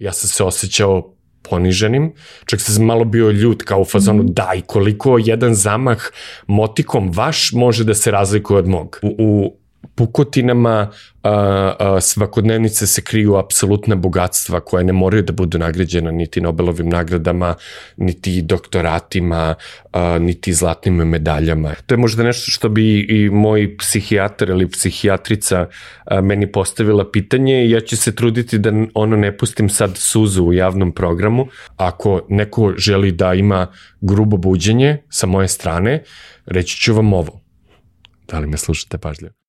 Ja sam se osjećao poniženim, čak sam malo bio ljut kao u fazonu, mm daj, koliko jedan zamah motikom vaš može da se razlikuje od mog. U, u pukotinama a, a, svakodnevnice se kriju apsolutna bogatstva koja ne moraju da budu nagrađena niti Nobelovim nagradama, niti doktoratima, a, niti zlatnim medaljama. To je možda nešto što bi i moj psihijatar ili psihijatrica a, meni postavila pitanje i ja ću se truditi da ono ne pustim sad suzu u javnom programu. Ako neko želi da ima grubo buđenje sa moje strane, reći ću vam ovo. Da li me slušate pažljivo?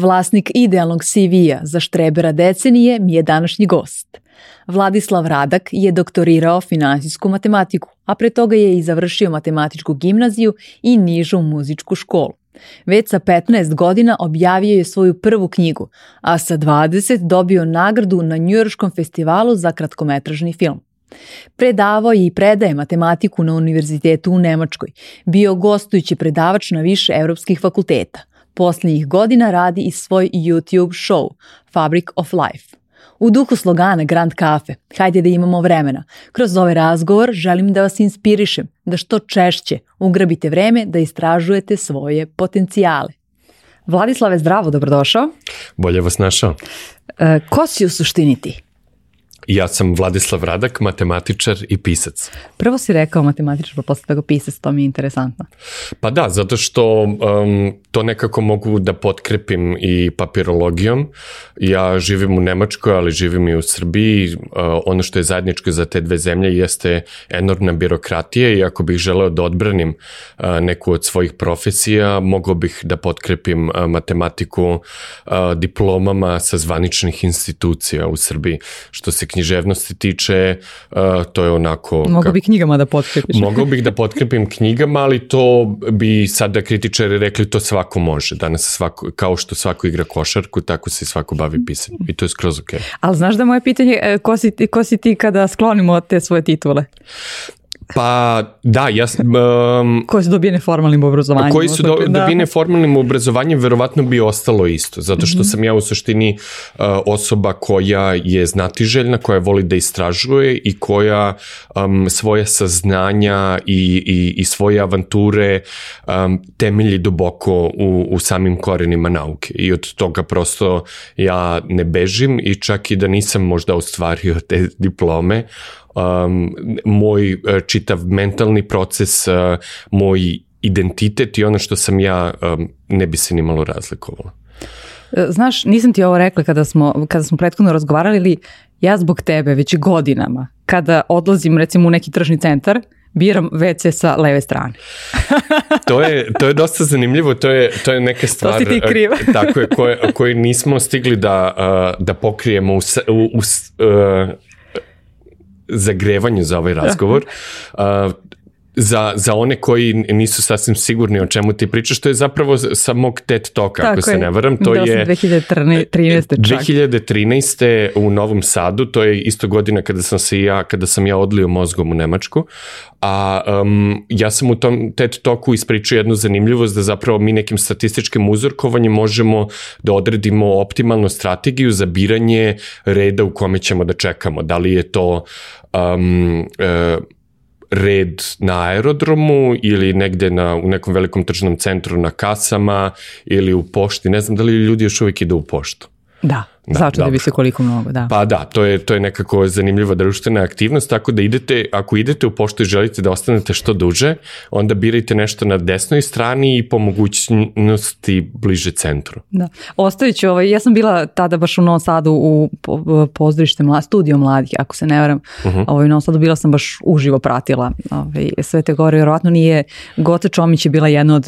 Vlasnik idealnog CV-a za štrebera decenije mi je današnji gost. Vladislav Radak je doktorirao finansijsku matematiku, a pre toga je i završio matematičku gimnaziju i nižu muzičku školu. Već sa 15 godina objavio je svoju prvu knjigu, a sa 20 dobio nagradu na Njujorškom festivalu za kratkometražni film. Predavao je i predaje matematiku na univerzitetu u Nemačkoj, bio gostujući predavač na više evropskih fakulteta. Poslednjih godina radi i svoj YouTube show Fabric of Life. U duhu slogana Grand Cafe, hajde da imamo vremena, kroz ovaj razgovor želim da vas inspirišem da što češće ugrabite vreme da istražujete svoje potencijale. Vladislave, zdravo, dobrodošao. Bolje vas našao. E, ko si u suštini ti? Ja sam Vladislav Radak, matematičar i pisac. Prvo si rekao matematičar, pa posle toga pisac, to mi je interesantno. Pa da, zato što um, to nekako mogu da potkrepim i papirologijom. Ja živim u Nemačkoj, ali živim i u Srbiji. Uh, ono što je zajedničko za te dve zemlje jeste enormna birokratija i ako bih želeo da odbranim uh, neku od svojih profesija, mogao bih da potkrepim uh, matematiku diplomama sa zvaničnih institucija u Srbiji. Što se književnosti tiče, to je onako... Mogu bi knjigama da potkrepiš. Mogao bih da potkrepim knjigama, ali to bi sada kritičari rekli to svako može. Danas svako, kao što svako igra košarku, tako se svako bavi pisanjem. I to je skroz ok. Ali znaš da moje pitanje, e, ko si, ko si ti kada sklonimo te svoje titule? Pa da, ja... Um, koje su dobijene formalnim obrazovanjem. Koji su do, da. dobijene formalnim obrazovanjem, verovatno bi ostalo isto, zato što mm -hmm. sam ja u suštini uh, osoba koja je znatiželjna, koja voli da istražuje i koja um, svoje saznanja i, i, i svoje avanture um, temelji duboko u, u samim korenima nauke. I od toga prosto ja ne bežim i čak i da nisam možda ostvario te diplome, um, moj uh, čitav mentalni proces, uh, moj identitet i ono što sam ja um, ne bi se ni malo razlikovalo. E, znaš, nisam ti ovo rekla kada smo, kada smo prethodno razgovarali, ali ja zbog tebe već godinama, kada odlazim recimo u neki tržni centar, biram WC sa leve strane. to, je, to je dosta zanimljivo, to je, to je neka stvar... To si ti kriv. tako je, koje, koje nismo stigli da, uh, da pokrijemo u, u, u zagrevanju za ovaj razgovor. Uh, za, za one koji nisu sasvim sigurni o čemu ti pričaš, to je zapravo sa mog TED Talka, ako se ne varam. To da, je 2013. čak. 2013. u Novom Sadu, to je isto godina kada sam se ja, kada sam ja odlio mozgom u Nemačku, a um, ja sam u tom TED Talku ispričao jednu zanimljivost da zapravo mi nekim statističkim uzorkovanjem možemo da odredimo optimalnu strategiju za biranje reda u kome ćemo da čekamo. Da li je to um, uh, red na aerodromu ili negde na, u nekom velikom tržnom centru na kasama ili u pošti. Ne znam da li ljudi još uvijek idu u poštu. Da. Da, Začude da bi se koliko mnogo, da. Pa da, to je, to je nekako zanimljiva društvena aktivnost, tako da idete, ako idete u poštu i želite da ostanete što duže, onda birajte nešto na desnoj strani i po mogućnosti bliže centru. Da. Ostavit ću, ovaj, ja sam bila tada baš u Novom Sadu u pozorište mla, studio mladih, ako se ne varam, uh -huh. ovaj, u Novom Sadu bila sam baš uživo pratila ovaj, sve te gore, vjerovatno nije, Goce Čomić je bila jedna od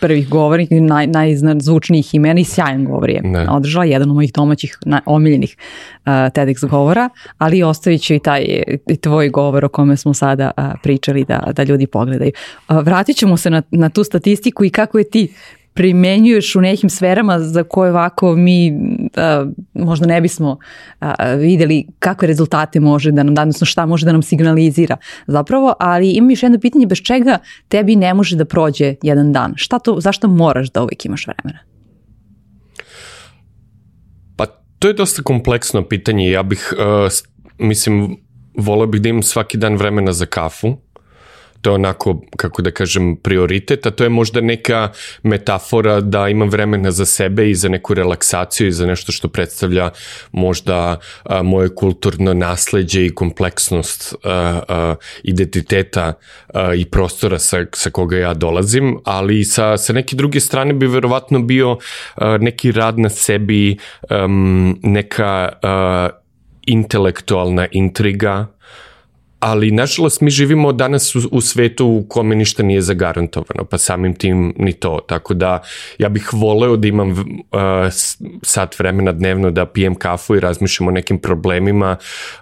prvih govornika, naj, najzvučnijih imena i sjajan govor je. Ne. Održala jedan od mojih domaćih na, omiljenih uh, TEDx govora, ali ostavit ću i taj i tvoj govor o kome smo sada uh, pričali da, da ljudi pogledaju. Uh, vratit ćemo se na, na tu statistiku i kako je ti primenjuješ u nekim sferama za koje ovako mi a, možda ne bismo a, videli kakve rezultate može da nam, odnosno šta može da nam signalizira zapravo, ali imam još jedno pitanje bez čega tebi ne može da prođe jedan dan. Šta to, zašto moraš da uvijek imaš vremena? Pa to je dosta kompleksno pitanje. Ja bih, uh, mislim, volio bih da imam svaki dan vremena za kafu, to je onako, kako da kažem, prioritet, a to je možda neka metafora da imam vremena za sebe i za neku relaksaciju i za nešto što predstavlja možda a, moje kulturno nasledđe i kompleksnost a, a, identiteta a, i prostora sa, sa koga ja dolazim, ali sa, sa neke druge strane bi verovatno bio a, neki rad na sebi, um, neka a, intelektualna intriga, ali nažalost mi živimo danas u, u svetu u kome ništa nije zagarantovano, pa samim tim ni to, tako da ja bih voleo da imam uh, sat vremena dnevno da pijem kafu i razmišljam o nekim problemima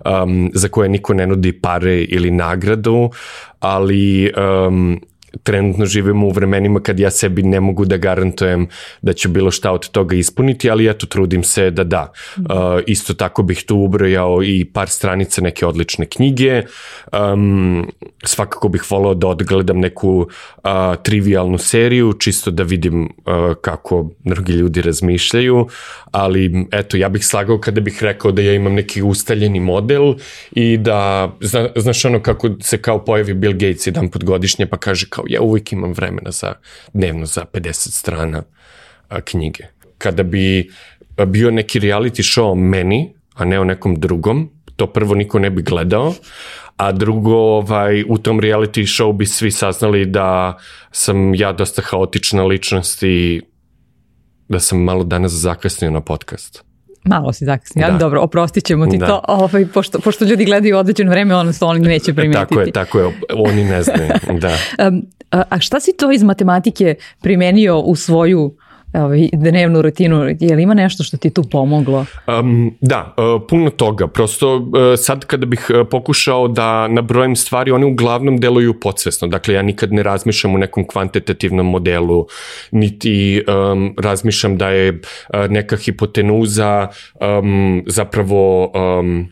um, za koje niko ne nudi pare ili nagradu, ali um, trenutno živimo u vremenima kad ja sebi ne mogu da garantujem da ću bilo šta od toga ispuniti, ali eto trudim se da da. Uh, isto tako bih tu ubrojao i par stranica neke odlične knjige. Um, svakako bih volao da odgledam neku uh, trivialnu seriju, čisto da vidim uh, kako drugi ljudi razmišljaju, ali eto, ja bih slagao kada bih rekao da ja imam neki ustaljeni model i da, zna, znaš ono kako se kao pojavi Bill Gates jedan put godišnje pa kaže kao ja uvijek imam vremena za dnevno za 50 strana a, knjige. Kada bi bio neki reality show o meni, a ne o nekom drugom, to prvo niko ne bi gledao, a drugo, ovaj, u tom reality show bi svi saznali da sam ja dosta haotična ličnost i da sam malo danas zakasnio na podcast. Malo si zakasnio, ali da. dobro, oprostit ćemo ti da. to, ovaj, pošto, pošto ljudi gledaju određeno vreme, ono se oni neće primetiti. tako je, tako je, oni ne znaju, da. a šta si to iz matematike primenio u svoju ovaj, dnevnu rutinu, je li ima nešto što ti tu pomoglo? Um, da, uh, puno toga. Prosto uh, sad kada bih uh, pokušao da nabrojim stvari, one uglavnom deluju podsvesno. Dakle, ja nikad ne razmišljam u nekom kvantitativnom modelu, niti um, razmišljam da je uh, neka hipotenuza um, zapravo um,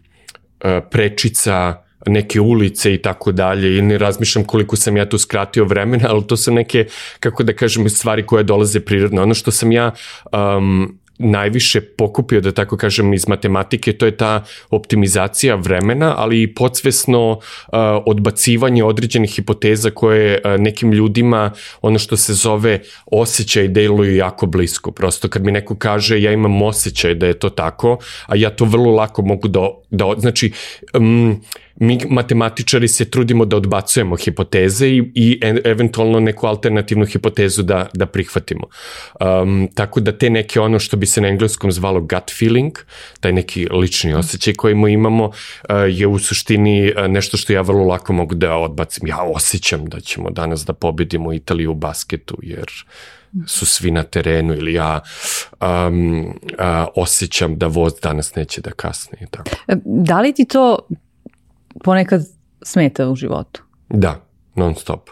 uh, prečica neke ulice i tako dalje i ne razmišljam koliko sam ja tu skratio vremena, ali to su neke, kako da kažem, stvari koje dolaze prirodno. Ono što sam ja um, najviše pokupio, da tako kažem, iz matematike, to je ta optimizacija vremena, ali i podsvesno uh, odbacivanje određenih hipoteza koje uh, nekim ljudima, ono što se zove osjećaj, deluju jako blisko. Prosto kad mi neko kaže ja imam osjećaj da je to tako, a ja to vrlo lako mogu da, da znači, um, mi matematičari se trudimo da odbacujemo hipoteze i, i eventualno neku alternativnu hipotezu da, da prihvatimo. Um, tako da te neke ono što bi se na engleskom zvalo gut feeling, taj neki lični osjećaj koji mu imamo, uh, je u suštini uh, nešto što ja vrlo lako mogu da odbacim. Ja osjećam da ćemo danas da pobedimo Italiju u basketu, jer su svi na terenu ili ja um, uh, osjećam da voz danas neće da kasni. Tako. E, da li ti to ponekad smeta u životu. Da, non stop.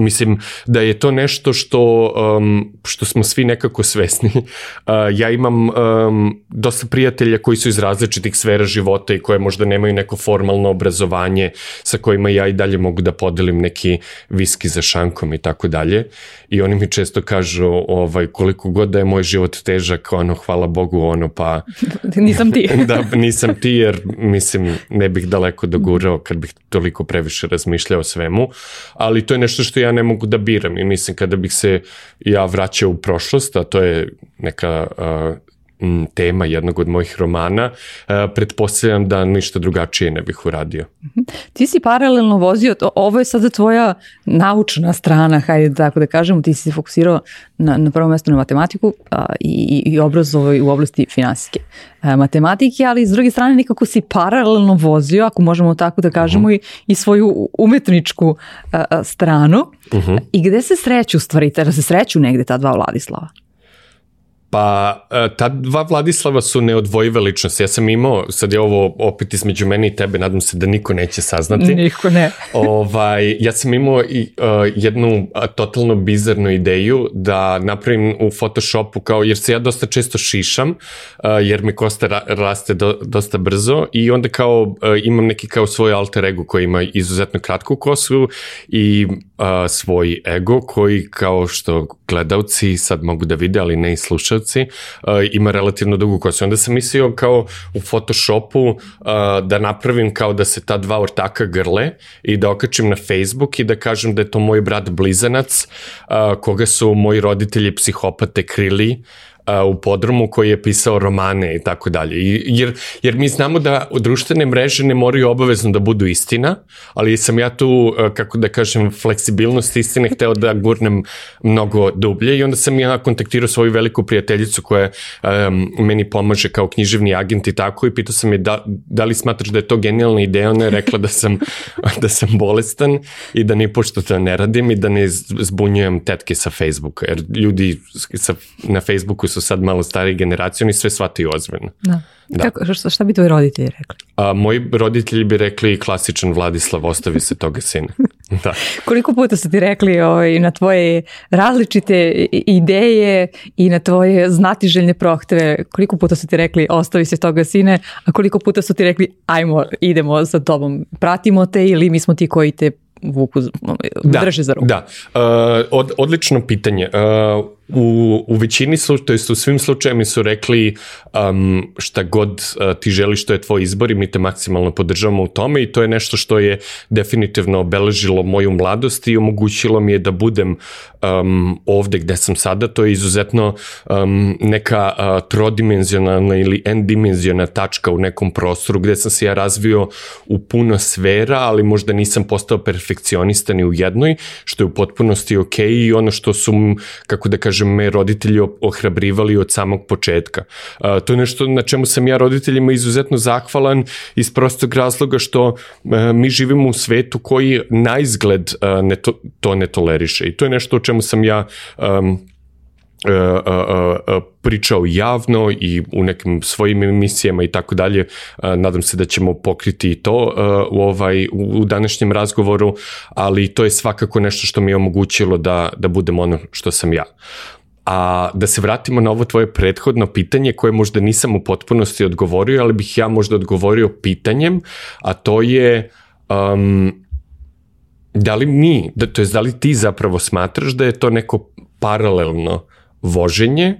Mislim da je to nešto što, um, što smo svi nekako svesni. Uh, ja imam um, dosta prijatelja koji su iz različitih sfera života i koje možda nemaju neko formalno obrazovanje sa kojima ja i dalje mogu da podelim neki viski za šankom i tako dalje. I oni mi često kažu ovaj, koliko god da je moj život težak, ono, hvala Bogu, ono, pa... nisam ti. da, nisam ti jer, mislim, ne bih daleko dogurao kad bih toliko previše razmišljao o svemu. Ali to je nešto što ja ja ne mogu da biram i mislim kada bih se ja vraćao u prošlost, a to je neka tema jednog od mojih romana, pretpostavljam da ništa drugačije ne bih uradio. Mhm. Ti si paralelno vozio, ovo je sada tvoja naučna strana, hajde tako da kažemo, ti si se fokusirao na, na prvo mesto na matematiku a, i, i obrazovoj u oblasti finansijske a, matematike, ali s druge strane nekako si paralelno vozio, ako možemo tako da kažemo, uh mhm. -huh. i, i svoju umetničku a, a, stranu. Uh mhm. -huh. I gde se sreću stvari, da se sreću negde ta dva Vladislava? Pa e, ta dva Vladislava su neodvojive ličnosti. Ja sam imao, sad je ovo opet između mene i tebe, nadam se da niko neće saznati. Niko ne. ovaj, ja sam imao i, uh, jednu uh, totalno bizarnu ideju da napravim u Photoshopu kao, jer se ja dosta često šišam, uh, jer mi kosta ra raste do, dosta brzo i onda kao uh, imam neki kao svoj alter ego koji ima izuzetno kratku kosu i uh, svoj ego koji kao što gledalci sad mogu da vide, ali ne i slušalci, uh, ima relativno dugu kosu. Onda sam mislio kao u Photoshopu uh, da napravim kao da se ta dva ortaka grle i da okačim na Facebook i da kažem da je to moj brat blizanac, uh, koga su moji roditelji psihopate krili u podrumu koji je pisao romane i tako dalje. Jer, jer mi znamo da društvene mreže ne moraju obavezno da budu istina, ali sam ja tu, kako da kažem, fleksibilnost istine hteo da gurnem mnogo dublje i onda sam ja kontaktirao svoju veliku prijateljicu koja um, meni pomaže kao književni agent i tako i pitao sam je da, da li smatraš da je to genijalna ideja, ona je rekla da sam, da sam bolestan i da ni pošto to ne radim i da ne zbunjujem tetke sa Facebooka, jer ljudi sa, na Facebooku su sad malo stariji generacije, oni sve shvataju ozbiljno. Da. Da. Kako, šta, šta bi tvoji roditelji rekli? A, moji roditelji bi rekli klasičan Vladislav, ostavi se toga sina. Da. Koliko puta su ti rekli ovaj, na tvoje različite ideje i na tvoje znatiželjne prohteve, koliko puta su ti rekli ostavi se toga sine, a koliko puta su ti rekli ajmo, idemo sa tobom, pratimo te ili mi smo ti koji te vuku, da, drže za ruku? Da, uh, od, odlično pitanje. Uh, u, u većini slučaja, to jest u svim slučajima su rekli um, šta god uh, ti želiš, to je tvoj izbor i mi te maksimalno podržavamo u tome i to je nešto što je definitivno obeležilo moju mladost i omogućilo mi je da budem um, ovde gde sam sada, to je izuzetno um, neka uh, trodimenzionalna ili n-dimenzionalna tačka u nekom prostoru gde sam se ja razvio u puno sfera, ali možda nisam postao perfekcionista ni u jednoj, što je u potpunosti ok i ono što su, kako da kažem, kažem, me roditelji ohrabrivali od samog početka. To je nešto na čemu sam ja roditeljima izuzetno zahvalan iz prostog razloga što uh, mi živimo u svetu koji na izgled uh, ne to, to ne toleriše i to je nešto o čemu sam ja um, pričao javno i u nekim svojim emisijama i tako dalje. Nadam se da ćemo pokriti i to u, ovaj, u današnjem razgovoru, ali to je svakako nešto što mi je omogućilo da, da budem ono što sam ja. A da se vratimo na ovo tvoje prethodno pitanje koje možda nisam u potpunosti odgovorio, ali bih ja možda odgovorio pitanjem, a to je um, da li mi, da, to je da li ti zapravo smatraš da je to neko paralelno voženje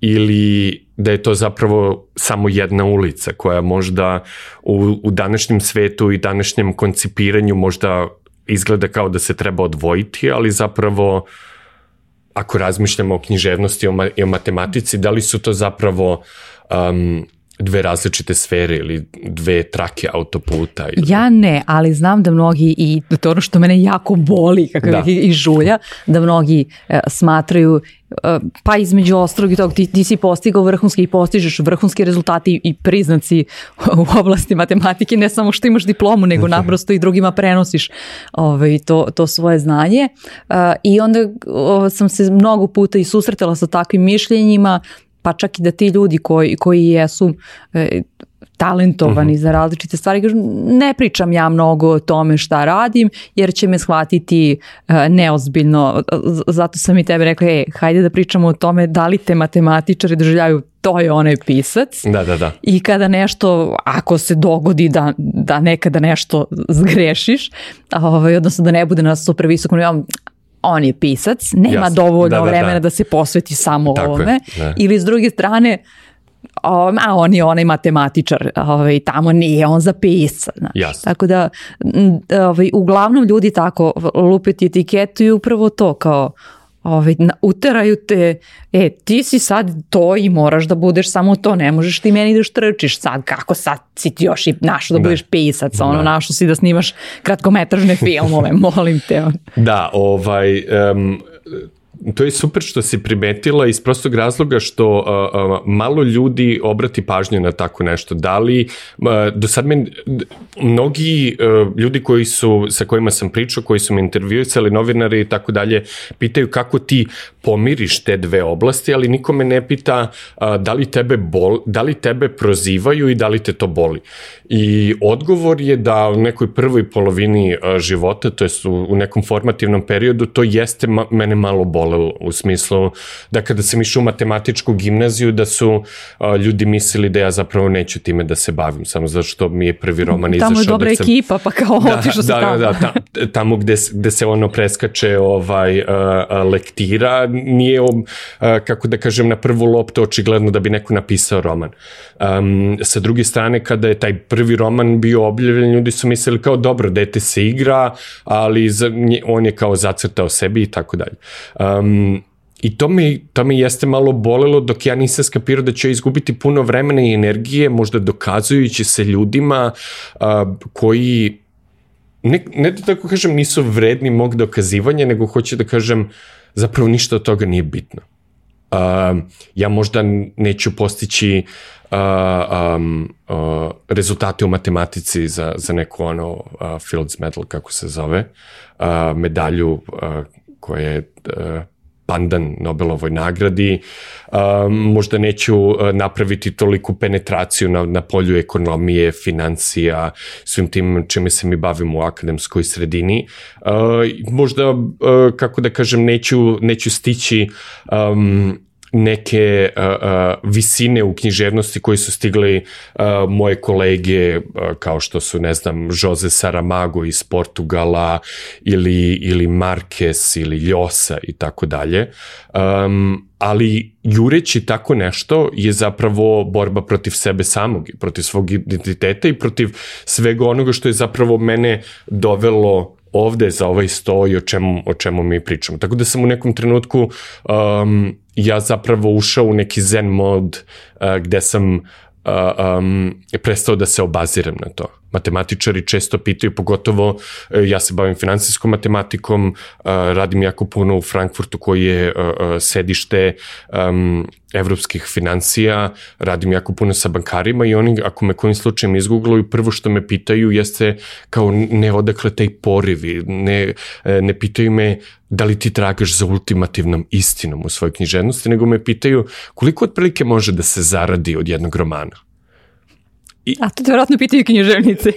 ili da je to zapravo samo jedna ulica koja možda u, u današnjem svetu i današnjem koncipiranju možda izgleda kao da se treba odvojiti, ali zapravo ako razmišljamo o književnosti i o matematici, da li su to zapravo um, dve različite sfere ili dve trake autoputa? Ili... Ja ne, ali znam da mnogi, i to ono što mene jako boli, kako da. i žulja, da mnogi uh, smatraju uh, pa između ostrog i tog, ti, ti si postigao vrhunski i postižeš vrhunski rezultati i priznaci u oblasti matematike, ne samo što imaš diplomu, nego naprosto i drugima prenosiš ovaj, to, to svoje znanje. Uh, I onda uh, sam se mnogo puta i susretala sa takvim mišljenjima, pa čak i da ti ljudi koji, koji jesu e, talentovani mhm. -huh. za različite stvari, kažu ne pričam ja mnogo o tome šta radim, jer će me shvatiti e, neozbiljno, zato sam i tebe rekla, e, hajde da pričamo o tome da li te matematičari doživljaju to je onaj pisac. Da, da, da. I kada nešto, ako se dogodi da, da nekada nešto zgrešiš, ovaj, odnosno da ne bude na super visokom nivou, on je pisac, nema Jasne. dovoljno da, da, vremena da. da se posveti samo Tako ovome. Je, da. Ili s druge strane, a on je onaj matematičar, ovaj, tamo nije on za pisa. Znači. Tako da, ovaj, uglavnom ljudi tako lupeti etiketu i upravo to kao ovaj, uteraju te, e, ti si sad to i moraš da budeš samo to, ne možeš ti meni da štrčiš sad, kako sad si ti još i našo da, da budeš pisac, ono, da. našo si da snimaš kratkometražne filmove, molim te. Da, ovaj, um, to je super što si primetila iz prostog razloga što uh, uh, malo ljudi obrati pažnju na tako nešto. Da li, uh, do sad me, mnogi uh, ljudi koji su, sa kojima sam pričao, koji su me intervjuisali, novinari i tako dalje, pitaju kako ti pomiriš te dve oblasti, ali niko me ne pita uh, da li tebe bol, da li tebe prozivaju i da li te to boli. I odgovor je da u nekoj prvoj polovini uh, života, to je u, u nekom formativnom periodu, to jeste ma, mene malo bolelo u smislu da kada sam išao u matematičku gimnaziju da su uh, ljudi mislili da ja zapravo neću time da se bavim, samo zato što mi je prvi roman izašao. Tamo je dobra sam... ekipa, pa kao da, otišao da, tamo. Da, da, da, tamo gde, gde se ono preskače ovaj, uh, lektira, nije, uh, kako da kažem, na prvu loptu očigledno da bi neko napisao roman. Um, sa druge strane, kada je taj prvi roman bio objavljen, ljudi su mislili kao dobro, dete se igra, ali za, on je kao zacrtao sebi i tako dalje. Um, I to me, to me jeste malo bolelo dok ja nisam skapirao da ću izgubiti puno vremena i energije, možda dokazujući se ljudima uh, koji ne, ne da tako kažem nisu vredni mog dokazivanja, nego hoću da kažem zapravo ništa od toga nije bitno. Uh, ja možda neću postići uh, um, uh, rezultate u matematici za, za neku ono uh, Fields medal, kako se zove, uh, medalju uh, koja je uh, pandan Nobelovoj nagradi, um, možda neću uh, napraviti toliku penetraciju na, na polju ekonomije, financija, svim tim čime se mi bavimo u akademskoj sredini. Uh, možda, uh, kako da kažem, neću, neću stići um, neke uh, uh, visine u književnosti koji su stigli uh, moje kolege uh, kao što su ne znam Jose Saramago iz Portugala ili ili Marquez ili Ljosa i tako dalje. Um, ali jureći tako nešto je zapravo borba protiv sebe samog, protiv svog identiteta i protiv svega onoga što je zapravo mene dovelo ovde za ovaj sto i o čemu, o čemu mi pričamo. Tako da sam u nekom trenutku um, ja zapravo ušao u neki zen mod uh, gde sam uh, um, prestao da se obaziram na to. Matematičari često pitaju, pogotovo uh, ja se bavim finansijskom matematikom, uh, radim jako puno u Frankfurtu koji je uh, sedište evropskih financija, radim jako puno sa bankarima i oni ako me kojim slučajem izgooglaju, prvo što me pitaju jeste kao ne odakle taj porivi, ne, ne pitaju me da li ti tragaš za ultimativnom istinom u svojoj književnosti, nego me pitaju koliko otprilike može da se zaradi od jednog romana. I, A to te vjerojatno pitaju književnici.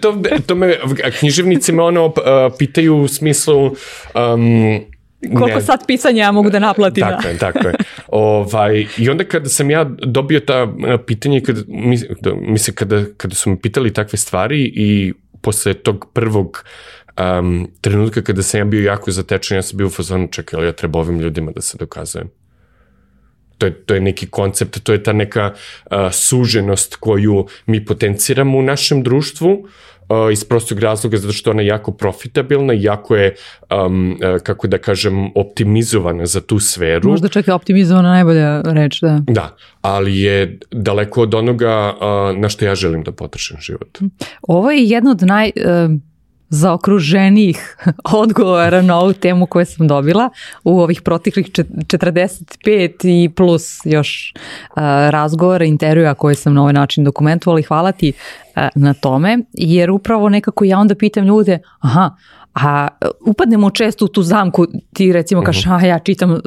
to, to me, književnici me ono uh, pitaju u smislu um, Koliko ne, sad pisanja ja mogu da naplatim. Tako je, tako je. Ovaj, I onda kada sam ja dobio ta pitanje, kada, mislim, kada, kada su mi pitali takve stvari i posle tog prvog um, trenutka kada sam ja bio jako zatečen, ja sam bio u fazonu, čekaj, ja treba ovim ljudima da se dokazujem. To je, to je neki koncept, to je ta neka uh, suženost koju mi potenciramo u našem društvu, uh, iz prostog razloga zato što ona je jako profitabilna, jako je, um, kako da kažem, optimizovana za tu sferu. Možda čak je optimizovana najbolja reč, da. Da, ali je daleko od onoga uh, na što ja želim da potrošim život. Ovo je jedno od naj... Uh zaokruženijih odgovora na ovu temu koju sam dobila u ovih proteklih 45 i plus još uh, razgovora, intervjua koje sam na ovaj način dokumentovala i hvala ti uh, na tome, jer upravo nekako ja onda pitam ljude, aha, a upadnemo često u tu zamku, ti recimo kažeš, uh -huh. a ja čitam uh,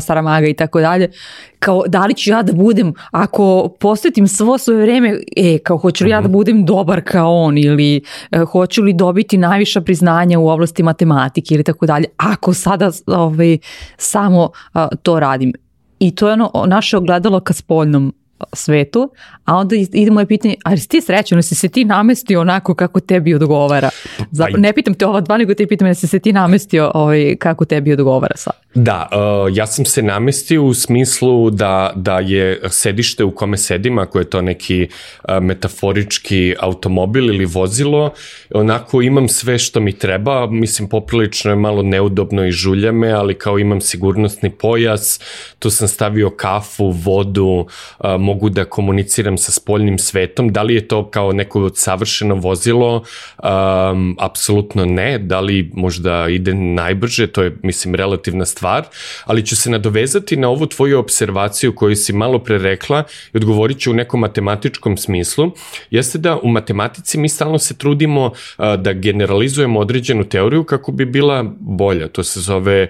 Saramaga i tako dalje, kao da li ću ja da budem, ako posvetim svo svoje vreme, e, kao hoću li ja da mhm. budem dobar kao on ili uh, hoću li dobiti najviša priznanja u oblasti matematike ili tako dalje, ako sada ovaj, samo uh, to radim. I to je ono naše ogledalo ka spoljnom svetu, a onda ide moje pitanje, ali si ti srećan, jesi se ti namestio onako kako tebi odgovara? Zapravo, ne pitam te ova dva, nego te pitam jesi se ti namestio ovaj, kako tebi odgovara sad? Da, uh, ja sam se namestio u smislu da, da je sedište u kome sedim, ako je to neki uh, metaforički automobil ili vozilo, onako imam sve što mi treba, mislim poprilično je malo neudobno i žulja me, ali kao imam sigurnosni pojas, tu sam stavio kafu, vodu, uh, mogu da komuniciram sa spoljnim svetom, da li je to kao neko savršeno vozilo, um, apsolutno ne, da li možda ide najbrže, to je, mislim, relativna stvar, ali ću se nadovezati na ovu tvoju observaciju koju si malo pre rekla i odgovorit ću u nekom matematičkom smislu, jeste da u matematici mi stalno se trudimo uh, da generalizujemo određenu teoriju kako bi bila bolja, to se zove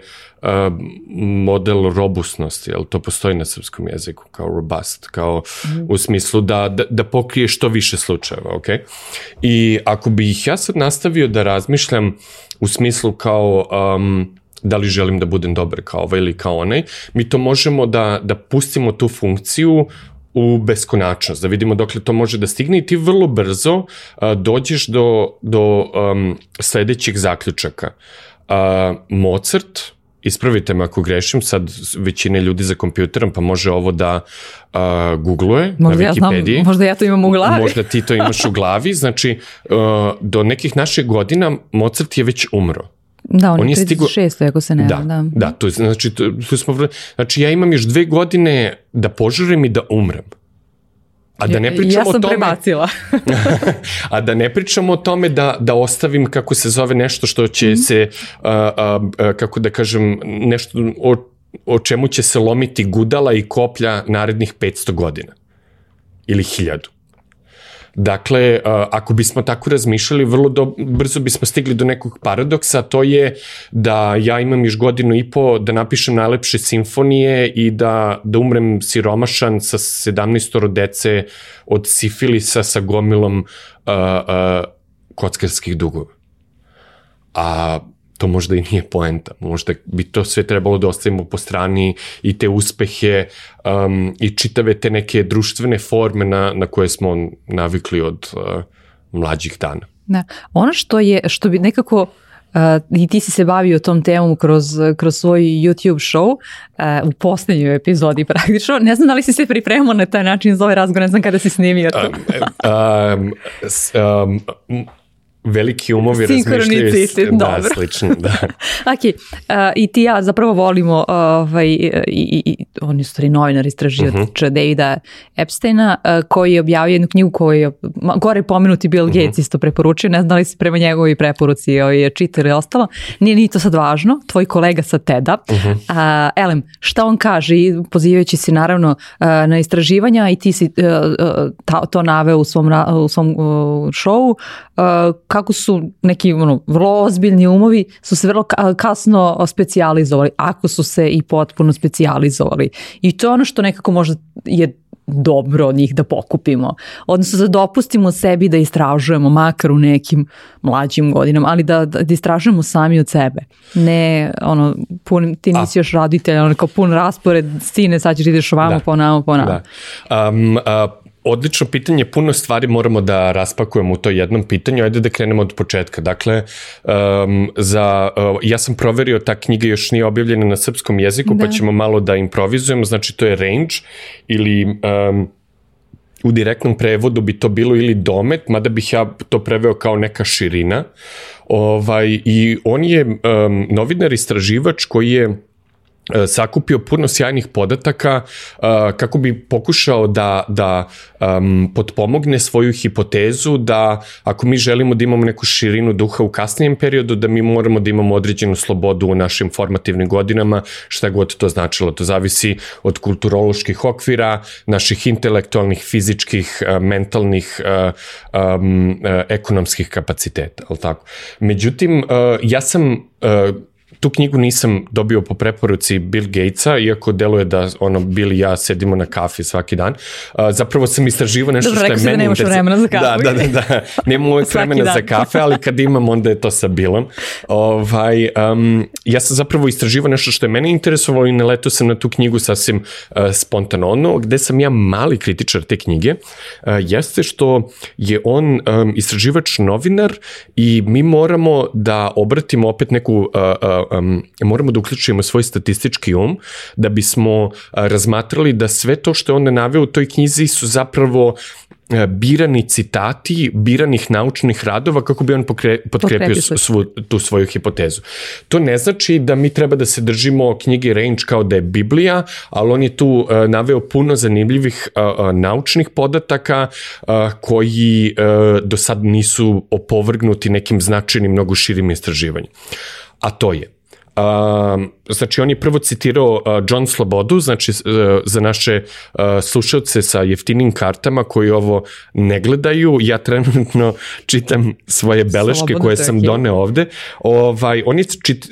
model robustnosti, jel to postoji na srpskom jeziku, kao robust, kao mm. u smislu da, da, da pokrije što više slučajeva, ok? I ako bi ih ja sad nastavio da razmišljam u smislu kao um, da li želim da budem dobar kao ovaj ili kao onaj, mi to možemo da, da pustimo tu funkciju u beskonačnost, da vidimo dokle to može da stigne i ti vrlo brzo uh, dođeš do, do um, sledećih zaključaka. Uh, Mozart, ispravite me ako grešim, sad većina ljudi za kompjuterom pa može ovo da uh, googluje možda na Wikipediji. Ja znam, možda ja to imam u glavi. Možda ti to imaš u glavi. Znači, uh, do nekih naših godina Mozart je već umro. Da, on, on je 36. Stigo... ako se ne da, da. Da, to je, znači, to, to smo, znači ja imam još dve godine da požurim i da umrem. A da ne pričamo ja sam o tome, prebacila. a da ne pričamo o tome da, da ostavim kako se zove nešto što će mm -hmm. se, a, a, a, kako da kažem, nešto o, o čemu će se lomiti gudala i koplja narednih 500 godina. Ili hiljadu. Dakle, ako bismo tako razmišljali, vrlo do, brzo bismo stigli do nekog paradoksa, to je da ja imam još godinu i po da napišem najlepše simfonije i da, da umrem siromašan sa 17 dece od sifilisa sa gomilom uh, uh, kockarskih dugova. A to možda i nije poenta. Možda bi to sve trebalo da ostavimo po strani i te uspehe um, i čitave te neke društvene forme na, na koje smo navikli od uh, mlađih dana. Da. Ono što je, što bi nekako Uh, i ti si se bavio tom temom kroz, kroz svoj YouTube show uh, u poslednjoj epizodi praktično. Ne znam da li si se pripremao na taj način za ovaj razgovor, ne znam kada si snimio to. um, um, um, veliki umovi razmišljaju da, dobro. slično, da. ok, uh, i ti ja zapravo volimo ovaj, i, i, i on je stvari novinar istražioč uh mhm. -huh. Davida Epsteina uh, koji je objavio jednu knjigu koju je gore pomenuti Bill mhm. Gates uh -huh. isto preporučio, ne znam da li se prema njegovi preporuci ovaj, čitali i ostalo, nije ni to sad važno, tvoj kolega sa TED-a, uh -huh. uh, Elem, šta on kaže, pozivajući se naravno uh, na istraživanja i ti si uh, uh, ta, to naveo u svom, u svom uh, showu, uh, kako su neki ono, vrlo ozbiljni umovi su se vrlo kasno specijalizovali, ako su se i potpuno specijalizovali. I to je ono što nekako možda je dobro od njih da pokupimo. Odnosno da dopustimo sebi da istražujemo, makar u nekim mlađim godinama, ali da, da istražujemo sami od sebe. Ne, ono, pun, ti nisi A, još raditelj, ono kao pun raspored, sine, sad ćeš ideš ovamo, da, pa onamo, pa onamo. Da. Um, uh, Odlično pitanje, puno stvari moramo da raspakujemo u to jednom pitanju, ajde da krenemo od početka. Dakle, um, za, uh, ja sam proverio, ta knjiga još nije objavljena na srpskom jeziku, pa da. pa ćemo malo da improvizujemo, znači to je range ili um, u direktnom prevodu bi to bilo ili domet, mada bih ja to preveo kao neka širina. Ovaj, I on je um, novinar istraživač koji je sakupio puno sjajnih podataka uh, kako bi pokušao da, da um, potpomogne svoju hipotezu da ako mi želimo da imamo neku širinu duha u kasnijem periodu, da mi moramo da imamo određenu slobodu u našim formativnim godinama, šta god to značilo. To zavisi od kulturoloških okvira, naših intelektualnih, fizičkih, uh, mentalnih, uh, um, ekonomskih kapaciteta. Tako? Međutim, uh, ja sam uh, tu knjigu nisam dobio po preporuci Bill Gatesa, iako deluje da ono Bill i ja sedimo na kafi svaki dan. Uh, zapravo sam istraživao nešto Dobro, što je meni... Dobro, rekao da vremena za kafu. Da, da, da, da. Nemam uvek vremena dan. za kafe, ali kad imam, onda je to sa Billom. Ovaj, um, ja sam zapravo istraživao nešto što je mene interesovalo i naletao sam na tu knjigu sasvim uh, spontano. Ono gde sam ja mali kritičar te knjige uh, jeste što je on um, istraživač novinar i mi moramo da obratimo opet neku uh, uh, um, moramo da uključimo svoj statistički um da bismo uh, razmatrali da sve to što je on naveo u toj knjizi su zapravo e, birani citati biranih naučnih radova kako bi on pokre, potkrepio svu, tu svoju hipotezu. To ne znači da mi treba da se držimo knjige Range kao da je Biblija, ali on je tu uh, naveo puno zanimljivih uh, uh, naučnih podataka uh, koji uh, do sad nisu opovrgnuti nekim značajnim, mnogo širim istraživanjem. A to je Uh, znači, on je prvo citirao uh, John Slobodu, znači uh, za naše uh, slušalce sa jeftinim kartama koji ovo ne gledaju, ja trenutno čitam svoje beleške Slobodno koje sam doneo ovde. Ovaj, on je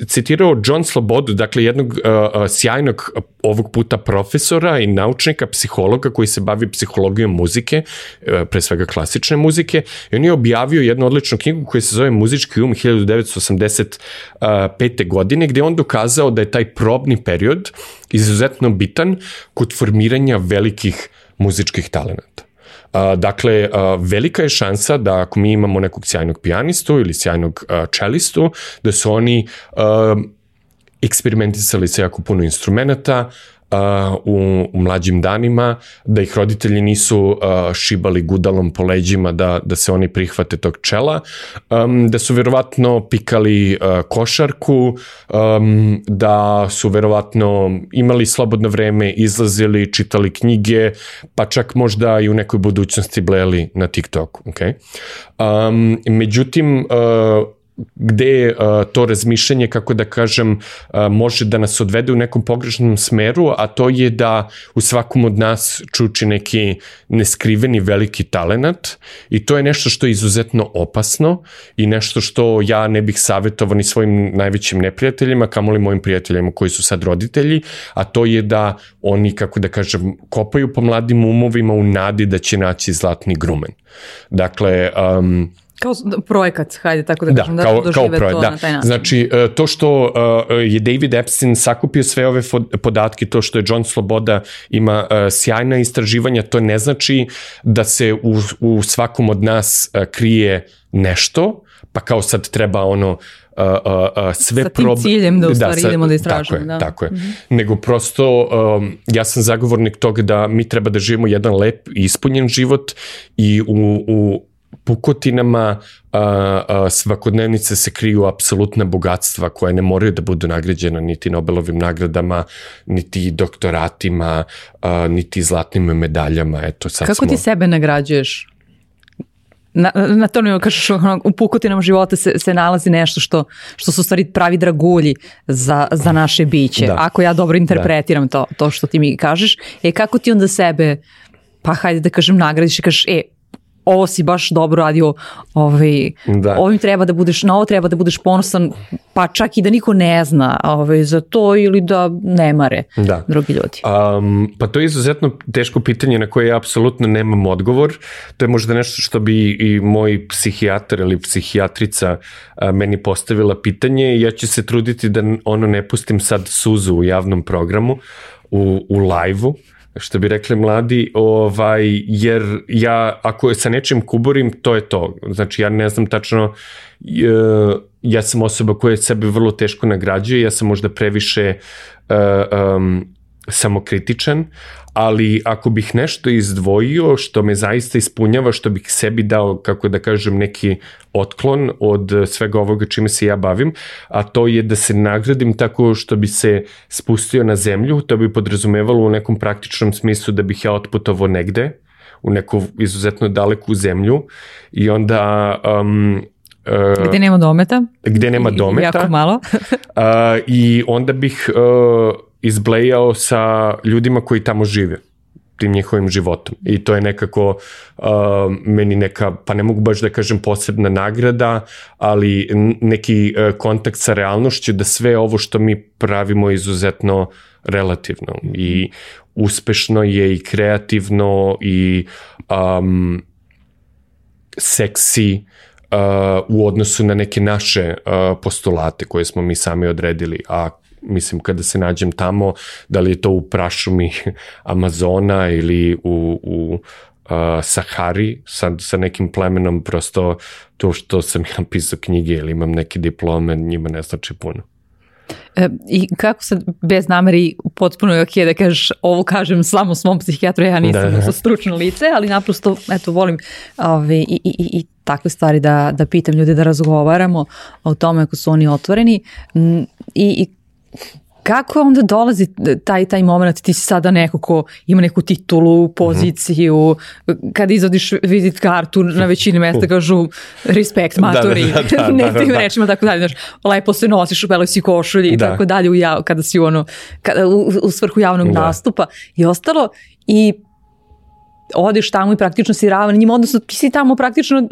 citirao John Slobodu, dakle jednog uh, uh, sjajnog ovog puta profesora i naučnika, psihologa koji se bavi psihologijom muzike, uh, pre svega klasične muzike, i on je objavio jednu odličnu knjigu koja se zove Muzički um 1985. godine, gde on dokazao da je taj probni period izuzetno bitan kod formiranja velikih muzičkih talenata. Dakle, velika je šansa da ako mi imamo nekog sjajnog pijanistu ili sjajnog čelistu, da su oni eksperimentisali sa jako puno instrumenta, u, u mlađim danima, da ih roditelji nisu uh, šibali gudalom po leđima da, da se oni prihvate tog čela, um, da su verovatno pikali uh, košarku, um, da su verovatno imali slobodno vreme, izlazili, čitali knjige, pa čak možda i u nekoj budućnosti bleli na TikToku. Okay? Um, međutim, uh, gde uh, to razmišljanje, kako da kažem, uh, može da nas odvede u nekom pogrešnom smeru, a to je da u svakom od nas čuči neki neskriveni veliki talenat i to je nešto što je izuzetno opasno i nešto što ja ne bih savjetovao ni svojim najvećim neprijateljima, kamoli mojim prijateljima koji su sad roditelji, a to je da oni, kako da kažem, kopaju po mladim umovima u nadi da će naći zlatni grumen. Dakle, um, Kao projekat, hajde tako da, da kažem, da kao, dožive kao projekt, to da. na taj način. Znači, e, to što e, je David Epstein sakupio sve ove podatke, to što je John Sloboda ima e, sjajna istraživanja, to ne znači da se u, u svakom od nas krije nešto, pa kao sad treba ono uh, uh, sve Sa tim prob... ciljem da u da, stvari da, sa, idemo da istražujemo. Tako je, da. tako je. Mm -hmm. Nego prosto um, ja sam zagovornik toga da mi treba da živimo jedan lep i ispunjen život i u, u pukotinama a, a, svakodnevnice se kriju apsolutna bogatstva koje ne moraju da budu nagrađena niti Nobelovim nagradama, niti doktoratima, a, niti zlatnim medaljama. Eto, sad Kako smo... ti sebe nagrađuješ? Na, na to ne kažeš, u pukotinama života se, se nalazi nešto što, što su stvari pravi dragulji za, za naše biće. Da. Ako ja dobro interpretiram da. to, to što ti mi kažeš, e kako ti onda sebe, pa hajde da kažem, nagradiš i kažeš, e, ovo si baš dobro radio, ovaj, da. ovim treba da budeš, na ovo treba da budeš ponosan, pa čak i da niko ne zna ovaj, za to ili da ne mare da. drugi ljudi. Um, pa to je izuzetno teško pitanje na koje ja apsolutno nemam odgovor. To je možda nešto što bi i moj psihijatar ili psihijatrica a, meni postavila pitanje i ja ću se truditi da ono ne pustim sad suzu u javnom programu, u, u live-u, što bi rekli mladi, ovaj, jer ja ako sa nečim kuborim, to je to. Znači ja ne znam tačno, ja sam osoba koja sebe vrlo teško nagrađuje, ja sam možda previše uh, um, samokritičan, ali ako bih nešto izdvojio što me zaista ispunjava, što bih sebi dao, kako da kažem, neki otklon od svega ovoga čime se ja bavim, a to je da se nagradim tako što bi se spustio na zemlju, to bi podrazumevalo u nekom praktičnom smislu da bih ja otputovao negde, u neku izuzetno daleku zemlju i onda um, Uh, gde nema dometa. Gde nema dometa. Jako malo. uh, I onda bih uh, izblejao sa ljudima koji tamo žive tim njihovim životom. I to je nekako uh, meni neka, pa ne mogu baš da kažem posebna nagrada, ali neki uh, kontakt sa realnošću da sve ovo što mi pravimo je izuzetno relativno i uspešno je i kreativno i um, seksi uh, u odnosu na neke naše uh, postulate koje smo mi sami odredili, a mislim kada se nađem tamo, da li je to u prašumi Amazona ili u, u uh, Sahari sa, sa nekim plemenom, prosto to što sam ja pisao knjige ili imam neke diplome, njima ne znači puno. E, I kako sad, bez nameri, potpuno je ok da kažeš, ovo kažem samo svom psihijatru, ja nisam da, da. stručno lice, ali naprosto, eto, volim ove, i, i, i takve stvari da, da pitam ljude, da razgovaramo o tome ako su oni otvoreni i, i Kako onda dolazi taj, taj moment, ti si sada neko ko ima neku titulu, poziciju, mm -hmm. kada izvodiš vizit kartu na većini mesta kažu respekt maturi, da, da, da, da, nekim da, da, rečima tako dalje, znaš, lepo se nosiš u beloj si košulji i da. tako dalje u jav, kada si ono, kada, u, u svrhu javnog da. nastupa i ostalo i odeš tamo i praktično si ravan njima, odnosno ti si tamo praktično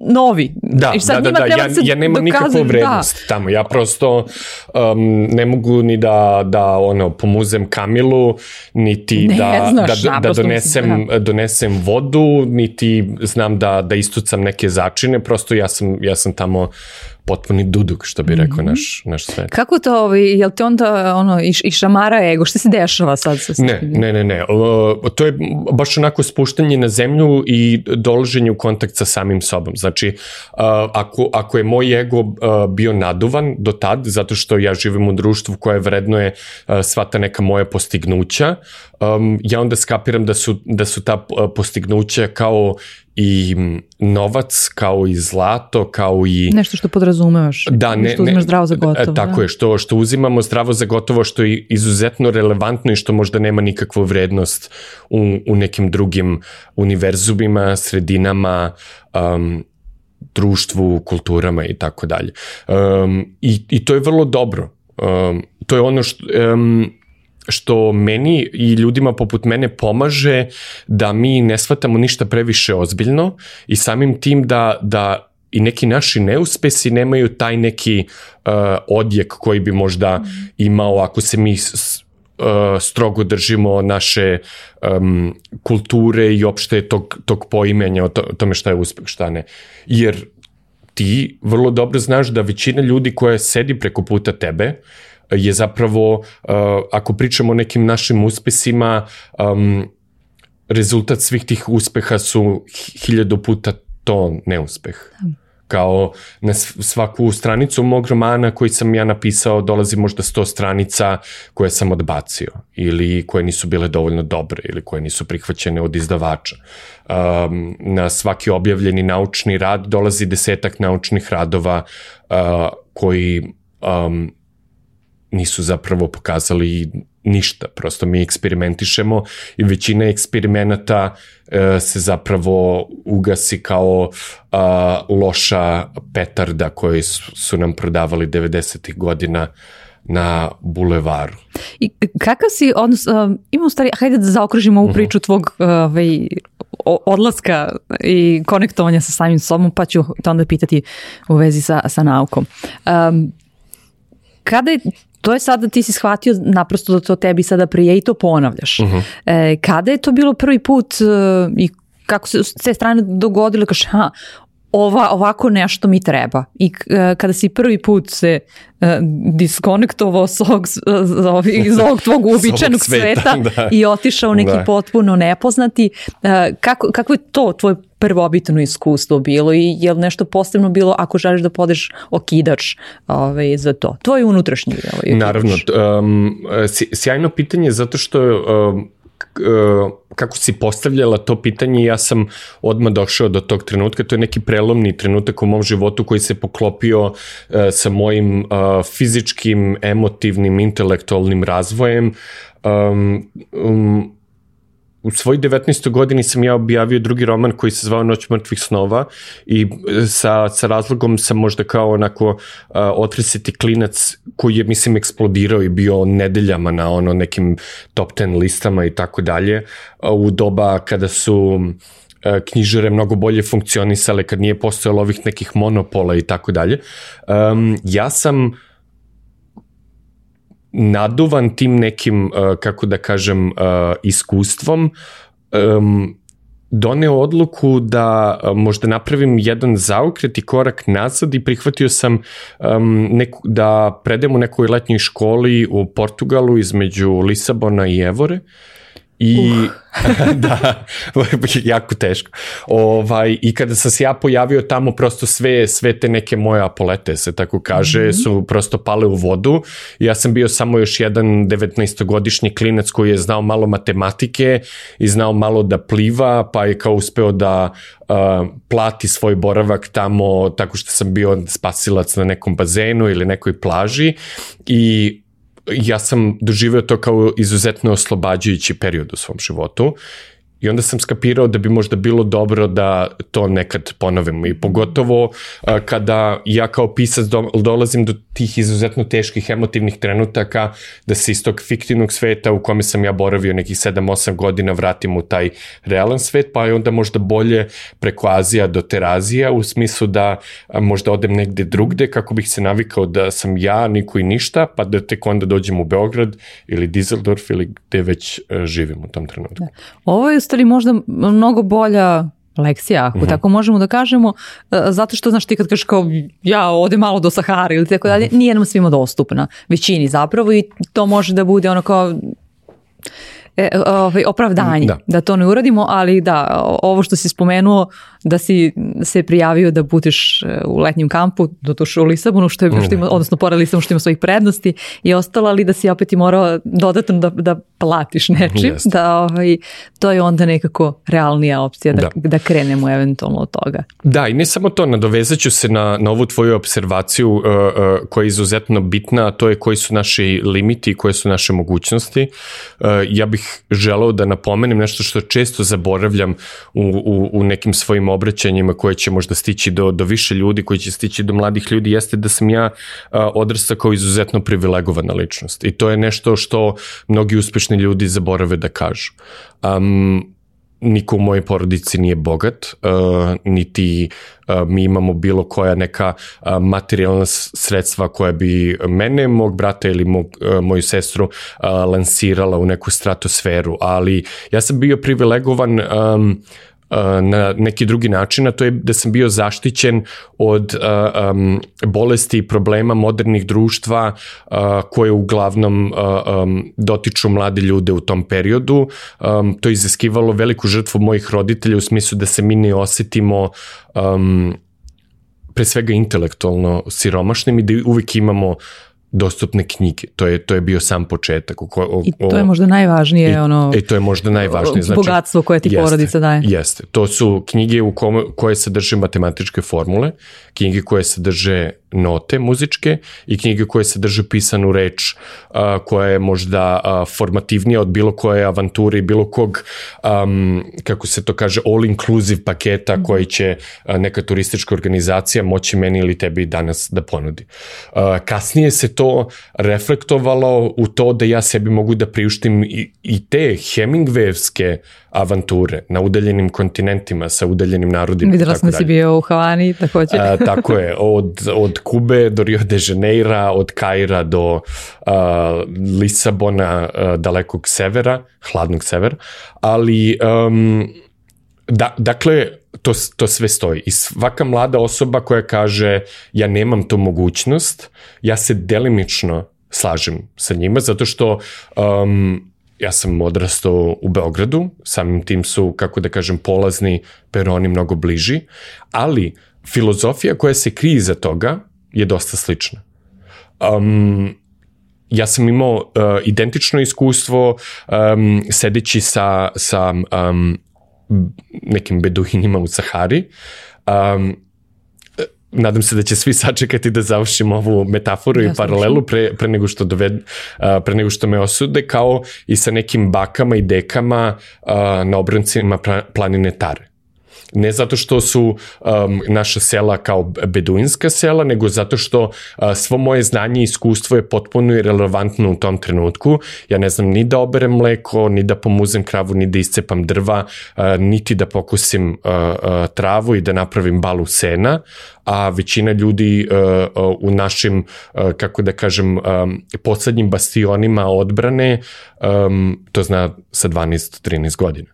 novi. Da, I sad da, da, da, ja, ja nemam nikakvu da. vrednost da. tamo, ja prosto um, ne mogu ni da, da ono, pomuzem Kamilu, niti ne, da, znaš, da, da donesem, da. donesem vodu, niti znam da, da istucam neke začine, prosto ja sam, ja sam tamo potpuni duduk, što bi rekao mm -hmm. naš, naš svet. Kako to, ovaj, jel te onda ono, i, i šamara ego, šta se dešava sad sa Ne, ne, ne, ne. O, to je baš onako spuštanje na zemlju i dolaženje u kontakt sa samim sobom. Znači, a, ako, ako je moj ego a, bio naduvan do tad, zato što ja živim u društvu koje vrednuje a, sva ta neka moja postignuća, um, ja onda skapiram da su, da su ta postignuća kao i novac, kao i zlato, kao i... Nešto što podrazumevaš, da, ne, što uzimaš zdravo za gotovo. Tako da. je, što, što uzimamo zdravo za gotovo, što je izuzetno relevantno i što možda nema nikakvu vrednost u, u nekim drugim univerzumima, sredinama, um, društvu, kulturama i tako dalje. Um, i, I to je vrlo dobro. Um, to je ono što... Um, što meni i ljudima poput mene pomaže da mi ne shvatamo ništa previše ozbiljno i samim tim da, da i neki naši neuspesi nemaju taj neki uh, odjek koji bi možda mm. imao ako se mi s, uh, strogo držimo naše um, kulture i opšte tog, tog poimenja o, to, tome šta je uspeh, šta ne. Jer ti vrlo dobro znaš da većina ljudi koja sedi preko puta tebe uh, je zapravo, uh, ako pričamo o nekim našim uspesima, um, rezultat svih tih uspeha su hiljadu puta to neuspeh. Da. Kao na svaku stranicu mog romana koji sam ja napisao dolazi možda 100 stranica koje sam odbacio ili koje nisu bile dovoljno dobre ili koje nisu prihvaćene od izdavača. Um, na svaki objavljeni naučni rad dolazi desetak naučnih radova uh, koji um, nisu zapravo pokazali ništa, prosto mi eksperimentišemo i većina eksperimenata e, se zapravo ugasi kao a, loša petarda koji su, su nam prodavali 90. godina na bulevaru. I kakav si odnos, uh, imamo stvari, hajde da zaokružimo ovu mhm. priču tvog ovaj, odlaska i konektovanja sa samim sobom, pa ću te onda pitati u vezi sa, sa naukom. Um, kada je to je sada ti si shvatio naprosto da to tebi sada prije i to ponavljaš. Uh mhm. -huh. e, kada je to bilo prvi put e, i kako se s te strane dogodilo, kaš, ha, ova, ovako nešto mi treba. I uh, kada si prvi put se uh, diskonektovao s ovog, iz ovog tvog uobičajenog sveta, sveta da. i otišao neki da. potpuno nepoznati, uh, kako, kako je to tvoje prvobitno iskustvo bilo i je li nešto posebno bilo ako želiš da podeš okidač ovaj, za to? Tvoj unutrašnji ovaj, Naravno, um, sjajno pitanje zato što um, kako si postavljala to pitanje, ja sam odmah došao do tog trenutka, to je neki prelomni trenutak u mom životu koji se poklopio uh, sa mojim uh, fizičkim, emotivnim, intelektualnim razvojem. Um, um, u svoj 19. godini sam ja objavio drugi roman koji se zvao Noć mrtvih snova i e, sa, sa razlogom sam možda kao onako uh, otresiti klinac koji je mislim eksplodirao i bio nedeljama na ono nekim top 10 listama i tako dalje u doba kada su knjižare mnogo bolje funkcionisale, kad nije postojalo ovih nekih monopola i tako dalje. Ja sam uh, naduvan tim nekim, uh, kako da kažem, uh, iskustvom, um, doneo odluku da uh, možda napravim jedan zaokret i korak nazad i prihvatio sam um, neku, da predem u nekoj letnjoj školi u Portugalu između Lisabona i Evore I da, jako teško. Ovaj, I kada sam se ja pojavio tamo, prosto sve, sve te neke moje apolete, se tako kaže, mm -hmm. su prosto pale u vodu. Ja sam bio samo još jedan 19-godišnji klinac koji je znao malo matematike i znao malo da pliva, pa je kao uspeo da uh, plati svoj boravak tamo tako što sam bio spasilac na nekom bazenu ili nekoj plaži i ja sam doživeo to kao izuzetno oslobađajući period u svom životu I onda sam skapirao da bi možda bilo dobro da to nekad ponovimo i pogotovo a, kada ja kao pisac do, dolazim do tih izuzetno teških emotivnih trenutaka da se iz tog fiktivnog sveta u kome sam ja boravio nekih 7-8 godina vratim u taj realan svet, pa je onda možda bolje preko Azija do Terazija u smislu da a, možda odem negde drugde kako bih se navikao da sam ja, niko i ništa, pa da tek onda dođem u Beograd ili Dizeldorf ili gde već a, živim u tom trenutku. Da. Ovo je stvari možda mnogo bolja lekcija, ako mm -hmm. tako možemo da kažemo, e, zato što, znaš, ti kad kažeš kao ja ode malo do Sahara ili tako dalje, mhm. nije nam svima dostupna, većini zapravo i to može da bude ono kao e, ovaj, opravdanje da. da to ne uradimo, ali da, ovo što si spomenuo, da si se prijavio da budeš e, u letnjem kampu, dotoše u Lisabonu, što je, što ima, odnosno pored Lisabonu što ima svojih prednosti i ostalo, ali da si opet i morao dodatno da, da platiš nečim, yes. da ovaj, to je onda nekako realnija opcija da, da. da krenemo eventualno od toga. Da, i ne samo to, nadovezaću se na, na ovu tvoju observaciju uh, uh, koja je izuzetno bitna, a to je koji su naši limiti i koje su naše mogućnosti. Uh, ja bih želeo da napomenem nešto što često zaboravljam u, u, u nekim svojim obraćanjima koje će možda stići do, do više ljudi, koji će stići do mladih ljudi, jeste da sam ja odrastao kao izuzetno privilegovana ličnost. I to je nešto što mnogi uspešni ljudi zaborave da kažu. Um, niko u mojoj porodici nije bogat, uh, niti uh, mi imamo bilo koja neka uh, materijalna sredstva koja bi mene, mog brata ili mog, uh, moju sestru uh, lansirala u neku stratosferu, ali ja sam bio privilegovan um, na neki drugi način, a to je da sam bio zaštićen od um, bolesti i problema modernih društva uh, koje uglavnom uh, um, dotiču mlade ljude u tom periodu. Um, to je izaskivalo veliku žrtvu mojih roditelja u smislu da se mi ne osetimo um, pre svega intelektualno siromašnim i da uvek imamo dostupne knjige. To je to je bio sam početak. O, o, I to je možda najvažnije i, ono. I to je možda najvažnije znači bogatstvo koje ti jeste, porodica daje. Jeste. To su knjige u kome, koje sadrže matematičke formule, knjige koje sadrže note muzičke i knjige koje sadrže pisanu reč a, koja je možda a, formativnija od bilo koje avanture i bilo kog um, kako se to kaže all inclusive paketa mm. koji će a, neka turistička organizacija moći meni ili tebi danas da ponudi. A, kasnije se to reflektovalo u to da ja sebi mogu da priuštim i, i te Hemingwayevske avanture na udaljenim kontinentima sa udaljenim narodima. Videla sam da si bio u Havani takođe. A, tako je, od, od Kube do Rio de Janeira, od Kaira do a, Lisabona, a, dalekog severa, hladnog severa, ali um, da, dakle, to, to sve stoji. I svaka mlada osoba koja kaže ja nemam tu mogućnost, ja se delimično slažem sa njima, zato što um, ja sam odrastao u Beogradu, samim tim su, kako da kažem, polazni peroni mnogo bliži, ali filozofija koja se krije za toga je dosta slična. Um, ja sam imao uh, identično iskustvo um, sedeći sa, sa um, nekim beduinima u Sahari. Um, nadam se da će svi sačekati da završim ovu metaforu ja i paralelu pre, pre, nego što doved, pre nego što me osude, kao i sa nekim bakama i dekama na obrancima planine Tare ne zato što su um, naša sela kao beduinska sela, nego zato što uh, svo moje znanje i iskustvo je potpuno irrelevantno u tom trenutku. Ja ne znam ni da oberem mleko, ni da pomuzem kravu, ni da iscepam drva, uh, niti da pokusim uh, uh, travu i da napravim balu sena, a većina ljudi uh, uh, u našim, uh, kako da kažem, um, poslednjim bastionima odbrane, um, to zna sa 12-13 godina.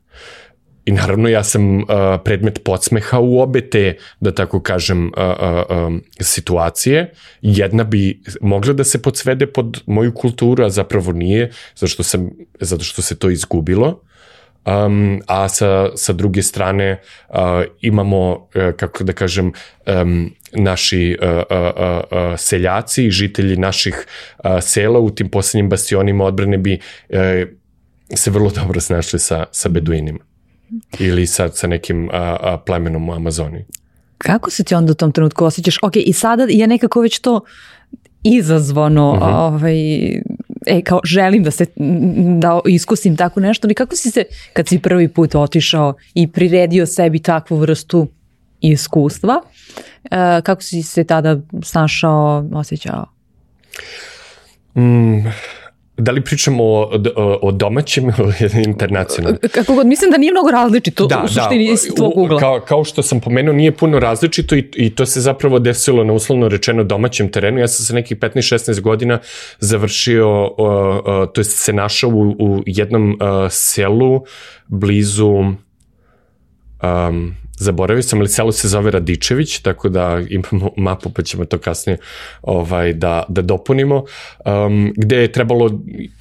I naravno ja sam uh, predmet podsmeha u obe te, da tako kažem, uh, uh, um, situacije. Jedna bi mogla da se podsvede pod moju kulturu, a zapravo nije, zato što, sam, zato što se to izgubilo. Um, a sa, sa druge strane uh, imamo, uh, kako da kažem, um, naši uh, uh, uh, seljaci i žitelji naših uh, sela u tim poslednjim bastionima odbrane bi uh, se vrlo dobro snašli sa, sa beduinima ili sa, sa nekim a, a, plemenom u Amazoni. Kako se ti onda u tom trenutku osjećaš? Ok, i sada je nekako već to izazvano, uh mhm. -huh. ovaj, e, kao želim da se, da iskusim tako nešto, ali kako si se, kad si prvi put otišao i priredio sebi takvu vrstu iskustva, uh, kako si se tada snašao, osjećao? Mm, Da li pričamo o, o, o domaćem ili internacionalnom? Kako god, mislim da nije mnogo različito da, u suštini da, iz tvog ugla. Kao, kao što sam pomenuo, nije puno različito i, i to se zapravo desilo na uslovno rečeno domaćem terenu. Ja sam sa nekih 15-16 godina završio, uh, uh, to je se našao u, u jednom uh, selu blizu um, zaboravio sam, ali selo se zove Radičević, tako da imamo mapu pa ćemo to kasnije ovaj, da, da dopunimo, um, gde je trebalo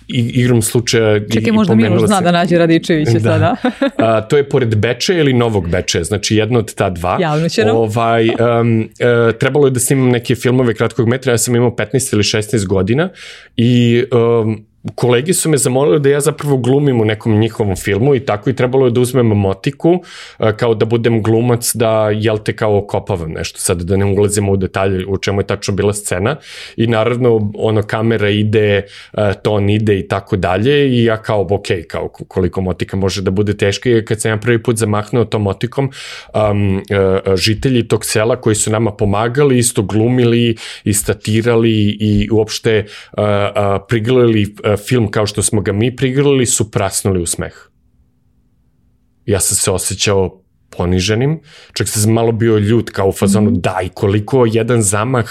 i, igrom slučaja... Čekaj, možda Miloš zna da nađe Radičevića da. sada. A, to je pored Beče ili Novog Beče, znači jedno od ta dva. Javno će nam. Ovaj, um, uh, trebalo je da snimam neke filmove kratkog metra, ja sam imao 15 ili 16 godina i um, kolegi su me zamolili da ja zapravo glumim u nekom njihovom filmu i tako i trebalo je da uzmem motiku kao da budem glumac da jel te kao kopavam nešto. Sad da ne ulazimo u detalje u čemu je tačno bila scena i naravno ono kamera ide ton ide i tako dalje i ja kao ok kao koliko motika može da bude teška. I kad sam ja prvi put zamahnuo tom motikom um, žitelji tog sela koji su nama pomagali isto glumili i statirali i uopšte uh, uh, priglili uh, film kao što smo ga mi prigrali su prasnuli u smeh. Ja sam se osjećao poniženim, čak sam malo bio ljut kao u fazonu, mm. daj, koliko jedan zamah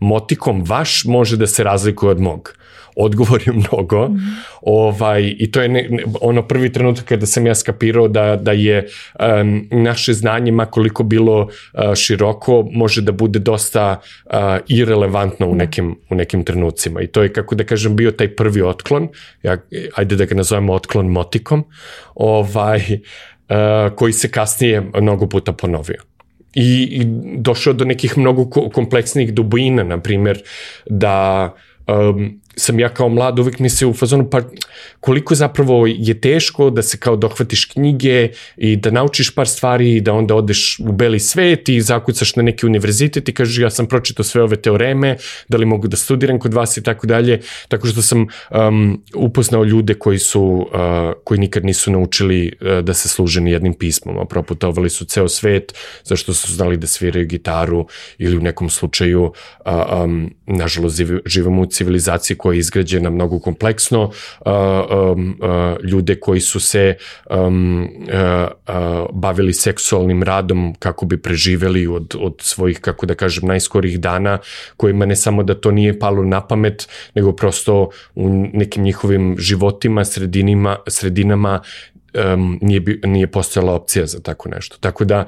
motikom vaš može da se razlikuje od mog odgovor je mnogo. Mm. Ovaj, I to je ne, ne, ono prvi trenutak kada sam ja skapirao da, da je um, naše znanje, makoliko bilo uh, široko, može da bude dosta uh, irelevantno u nekim, u nekim trenucima. I to je, kako da kažem, bio taj prvi otklon, ja, ajde da ga nazovemo otklon motikom, ovaj, uh, koji se kasnije mnogo puta ponovio i, i došao do nekih mnogo kompleksnih dubina, na primjer, da um, sam ja kao mlad uvek se u fazonu, pa koliko zapravo je teško da se kao dohvatiš knjige i da naučiš par stvari i da onda odeš u beli svet i zakucaš na neki univerzitet i kažeš ja sam pročitao sve ove teoreme, da li mogu da studiram kod vas i tako dalje, tako što sam um, upoznao ljude koji su, uh, koji nikad nisu naučili uh, da se služe ni jednim pismom, a proputovali su ceo svet zašto su znali da sviraju gitaru ili u nekom slučaju, uh, um, nažalost, živimo u civilizaciji koja je izgrađena mnogo kompleksno, uh, um, uh, ljude koji su se um, uh, uh, bavili seksualnim radom kako bi preživeli od, od svojih, kako da kažem, najskorih dana, kojima ne samo da to nije palo na pamet, nego prosto u nekim njihovim životima, sredinima, sredinama um, nije, nije postojala opcija za tako nešto. Tako da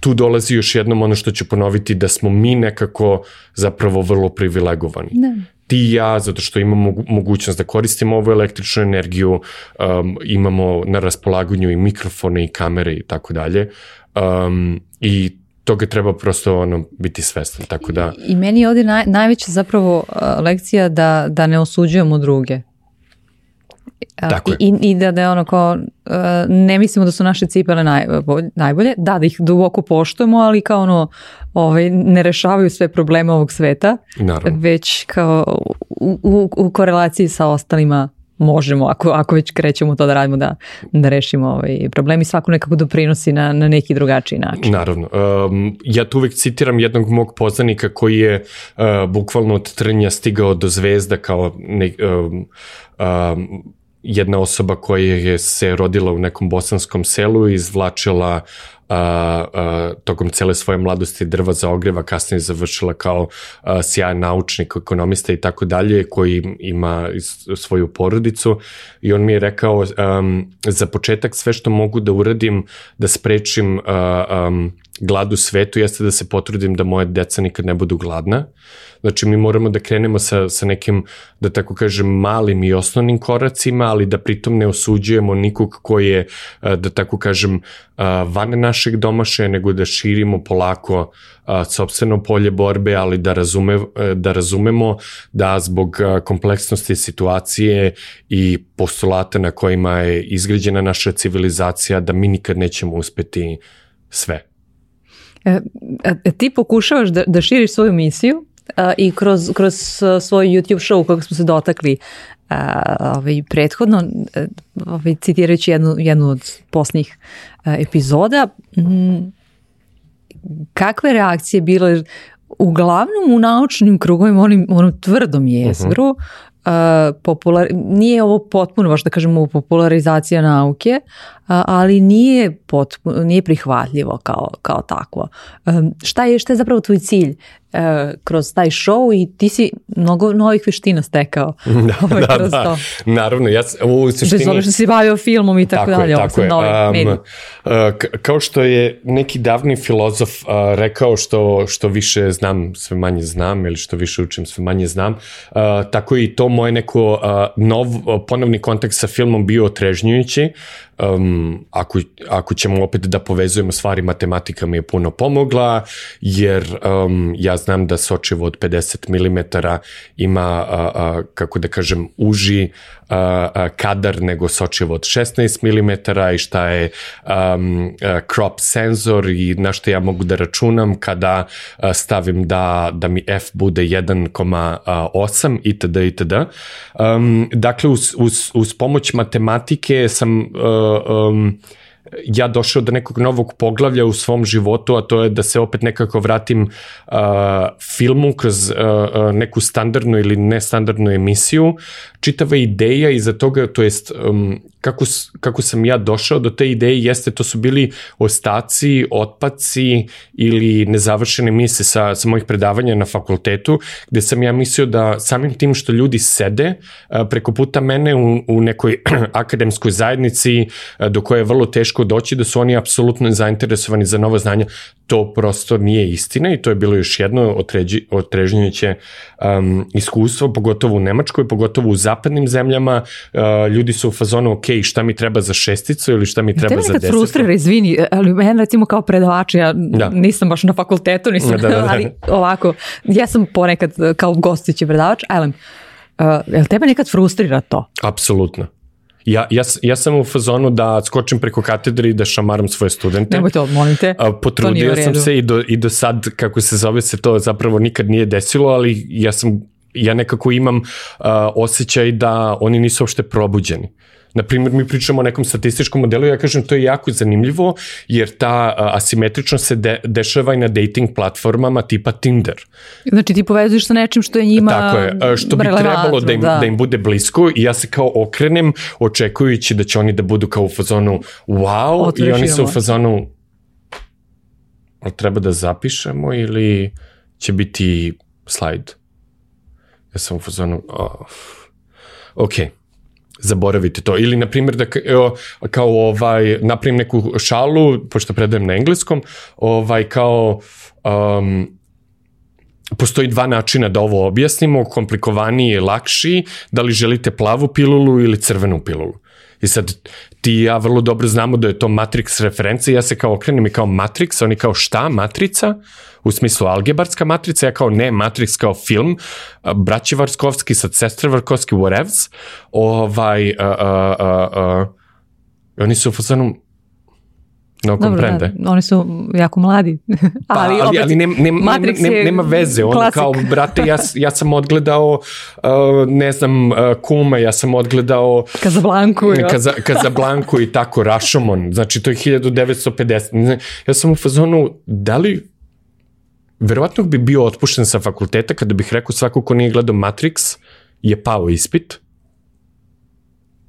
tu dolazi još jednom ono što ću ponoviti da smo mi nekako zapravo vrlo privilegovani. Da ti i ja, zato što imamo mogućnost da koristimo ovu električnu energiju, um, imamo na raspolaganju i mikrofone i kamere i tako dalje. Um, I toga treba prosto ono biti svestan, tako da... I, i meni je ovdje naj, najveća zapravo uh, lekcija da, da ne osuđujemo druge. Tako I, I da, da je ono kao, ne mislimo da su naše cipele naj, najbolje, da, da ih duboko poštujemo, ali kao ono, ovaj, ne rešavaju sve probleme ovog sveta, Naravno. već kao u, u, u korelaciji sa ostalima možemo, ako, ako već krećemo to da radimo, da, da rešimo ovaj problem i svako nekako doprinosi na, na neki drugačiji način. Naravno. Um, ja tu uvek citiram jednog mog poznanika koji je uh, bukvalno od trnja stigao do zvezda kao ne, um, um, jedna osoba koja je se rodila u nekom bosanskom selu i izvlačila a, a, tokom cele svoje mladosti drva za ogreva, kasnije završila kao a, sjajan naučnik, ekonomista i tako dalje, koji ima svoju porodicu. I on mi je rekao um, za početak sve što mogu da uradim da sprečim um, glad u svetu jeste da se potrudim da moje deca nikad ne budu gladna. Znači mi moramo da krenemo sa, sa nekim, da tako kažem, malim i osnovnim koracima, ali da pritom ne osuđujemo nikog ko je, da tako kažem, van našeg domaše, nego da širimo polako sobstveno polje borbe, ali da, razume, da razumemo da zbog kompleksnosti situacije i postulata na kojima je izgrađena naša civilizacija, da mi nikad nećemo uspeti sve. E, e, ti pokušavaš da, da širiš svoju misiju a, i kroz, kroz svoj YouTube show kako smo se dotakli a, ovaj, prethodno, e, ovaj, citirajući jednu, jednu od posljednjih epizoda, m, kakve reakcije bile uglavnom u naučnim krugovima, onim, onom tvrdom jezgru, uh -huh uh, popular, nije ovo potpuno, baš da kažemo, popularizacija nauke, ali nije, potpuno, nije prihvatljivo kao, kao takvo. Šta, je, šta je zapravo tvoj cilj uh, kroz taj show i ti si mnogo novih veština stekao da, ovaj, da, da. to. Naravno, ja u suštini... Bez obzira što si bavio filmom i tako, tako dalje, je, tako je. Novi um, uh, kao što je neki davni filozof uh, rekao što, što više znam, sve manje znam, ili što više učim, sve manje znam, uh, tako i to moje neko uh, nov, ponovni kontakt sa filmom bio otrežnjujući, um, ako, ako ćemo opet da povezujemo stvari, matematika mi je puno pomogla, jer um, ja znam da sočivo od 50 mm ima, a, a, kako da kažem, uži a, a, kadar nego sočivo od 16 mm i šta je um, a, crop senzor i na što ja mogu da računam kada a, stavim da, da mi f bude 1,8 itd. itd. Um, dakle, uz, uz, uz pomoć matematike sam uh, um, ja došao do nekog novog poglavlja u svom životu, a to je da se opet nekako vratim uh, filmu kroz uh, uh, neku standardnu ili nestandardnu emisiju. Čitava ideja iza toga, to jest um, kako, kako sam ja došao do te ideje jeste to su bili ostaci, otpaci ili nezavršene mise sa, sa mojih predavanja na fakultetu, gde sam ja mislio da samim tim što ljudi sede preko puta mene u, u nekoj akademskoj zajednici do koje je vrlo teško doći, da su oni apsolutno zainteresovani za novo znanje, to prosto nije istina i to je bilo još jedno otređi, otrežnjujuće um, iskustvo, pogotovo u Nemačkoj, pogotovo u zapadnim zemljama, uh, ljudi su u fazonu, ok, šta mi treba za šesticu ili šta mi treba za desetu. Tebe frustrira, izvini, ali meni recimo kao predavač, ja da. nisam baš na fakultetu, nisam, da, da, da. ali ovako, ja sam ponekad kao gostići predavač, Ellen, uh, je li tebe nekad frustrira to? Apsolutno. Ja, ja, ja sam u fazonu da skočim preko katedre i da šamaram svoje studente. Nemoj to, molim te. Potrudio sam se i do, i do sad, kako se zove, se to zapravo nikad nije desilo, ali ja sam ja nekako imam uh, osjećaj da oni nisu uopšte probuđeni. Uh, Na primjer, mi pričamo o nekom statističkom modelu, ja kažem to je jako zanimljivo, jer ta asimetričnost se de, dešava i na dating platformama tipa Tinder. Znači ti povezuješ sa nečim što je njima Tako je, što bi trebalo da im, da. da im bude blisko i ja se kao okrenem očekujući da će oni da budu kao u fazonu wow Otrešimo. i oni su u fazonu treba da zapišemo ili će biti slajd. Ja sam u fazonu oh, okej. Zaboravite to. Ili, na primjer, da kao ovaj, napravim neku šalu, pošto predajem na engleskom, ovaj, kao um, postoji dva načina da ovo objasnimo, komplikovaniji i lakši, da li želite plavu pilulu ili crvenu pilulu. I sad ti i ja vrlo dobro znamo da je to Matrix referencija, ja se kao okrenem i kao Matrix, oni kao šta, matrica, u smislu algebarska matrica, ja kao ne, Matrix kao film, braći Varskovski, sad sestre Varskovski, whatevs, ovaj, uh, uh, uh, oni su u fazonu, No, Dobro. Da, oni su jako mladi. Pa, ali, ali, opet, ali nema, nema, nema, nema veze. On klasik. kao, brate, ja, ja sam odgledao, uh, ne znam, uh, Kuma, ja sam odgledao... Kazablanku. Kaza, Kazablanku i tako, Rashomon. Znači, to je 1950. Ja sam u fazonu, da li verovatno bi bio otpušten sa fakulteta kada bih rekao svako ko nije gledao Matrix je pao ispit.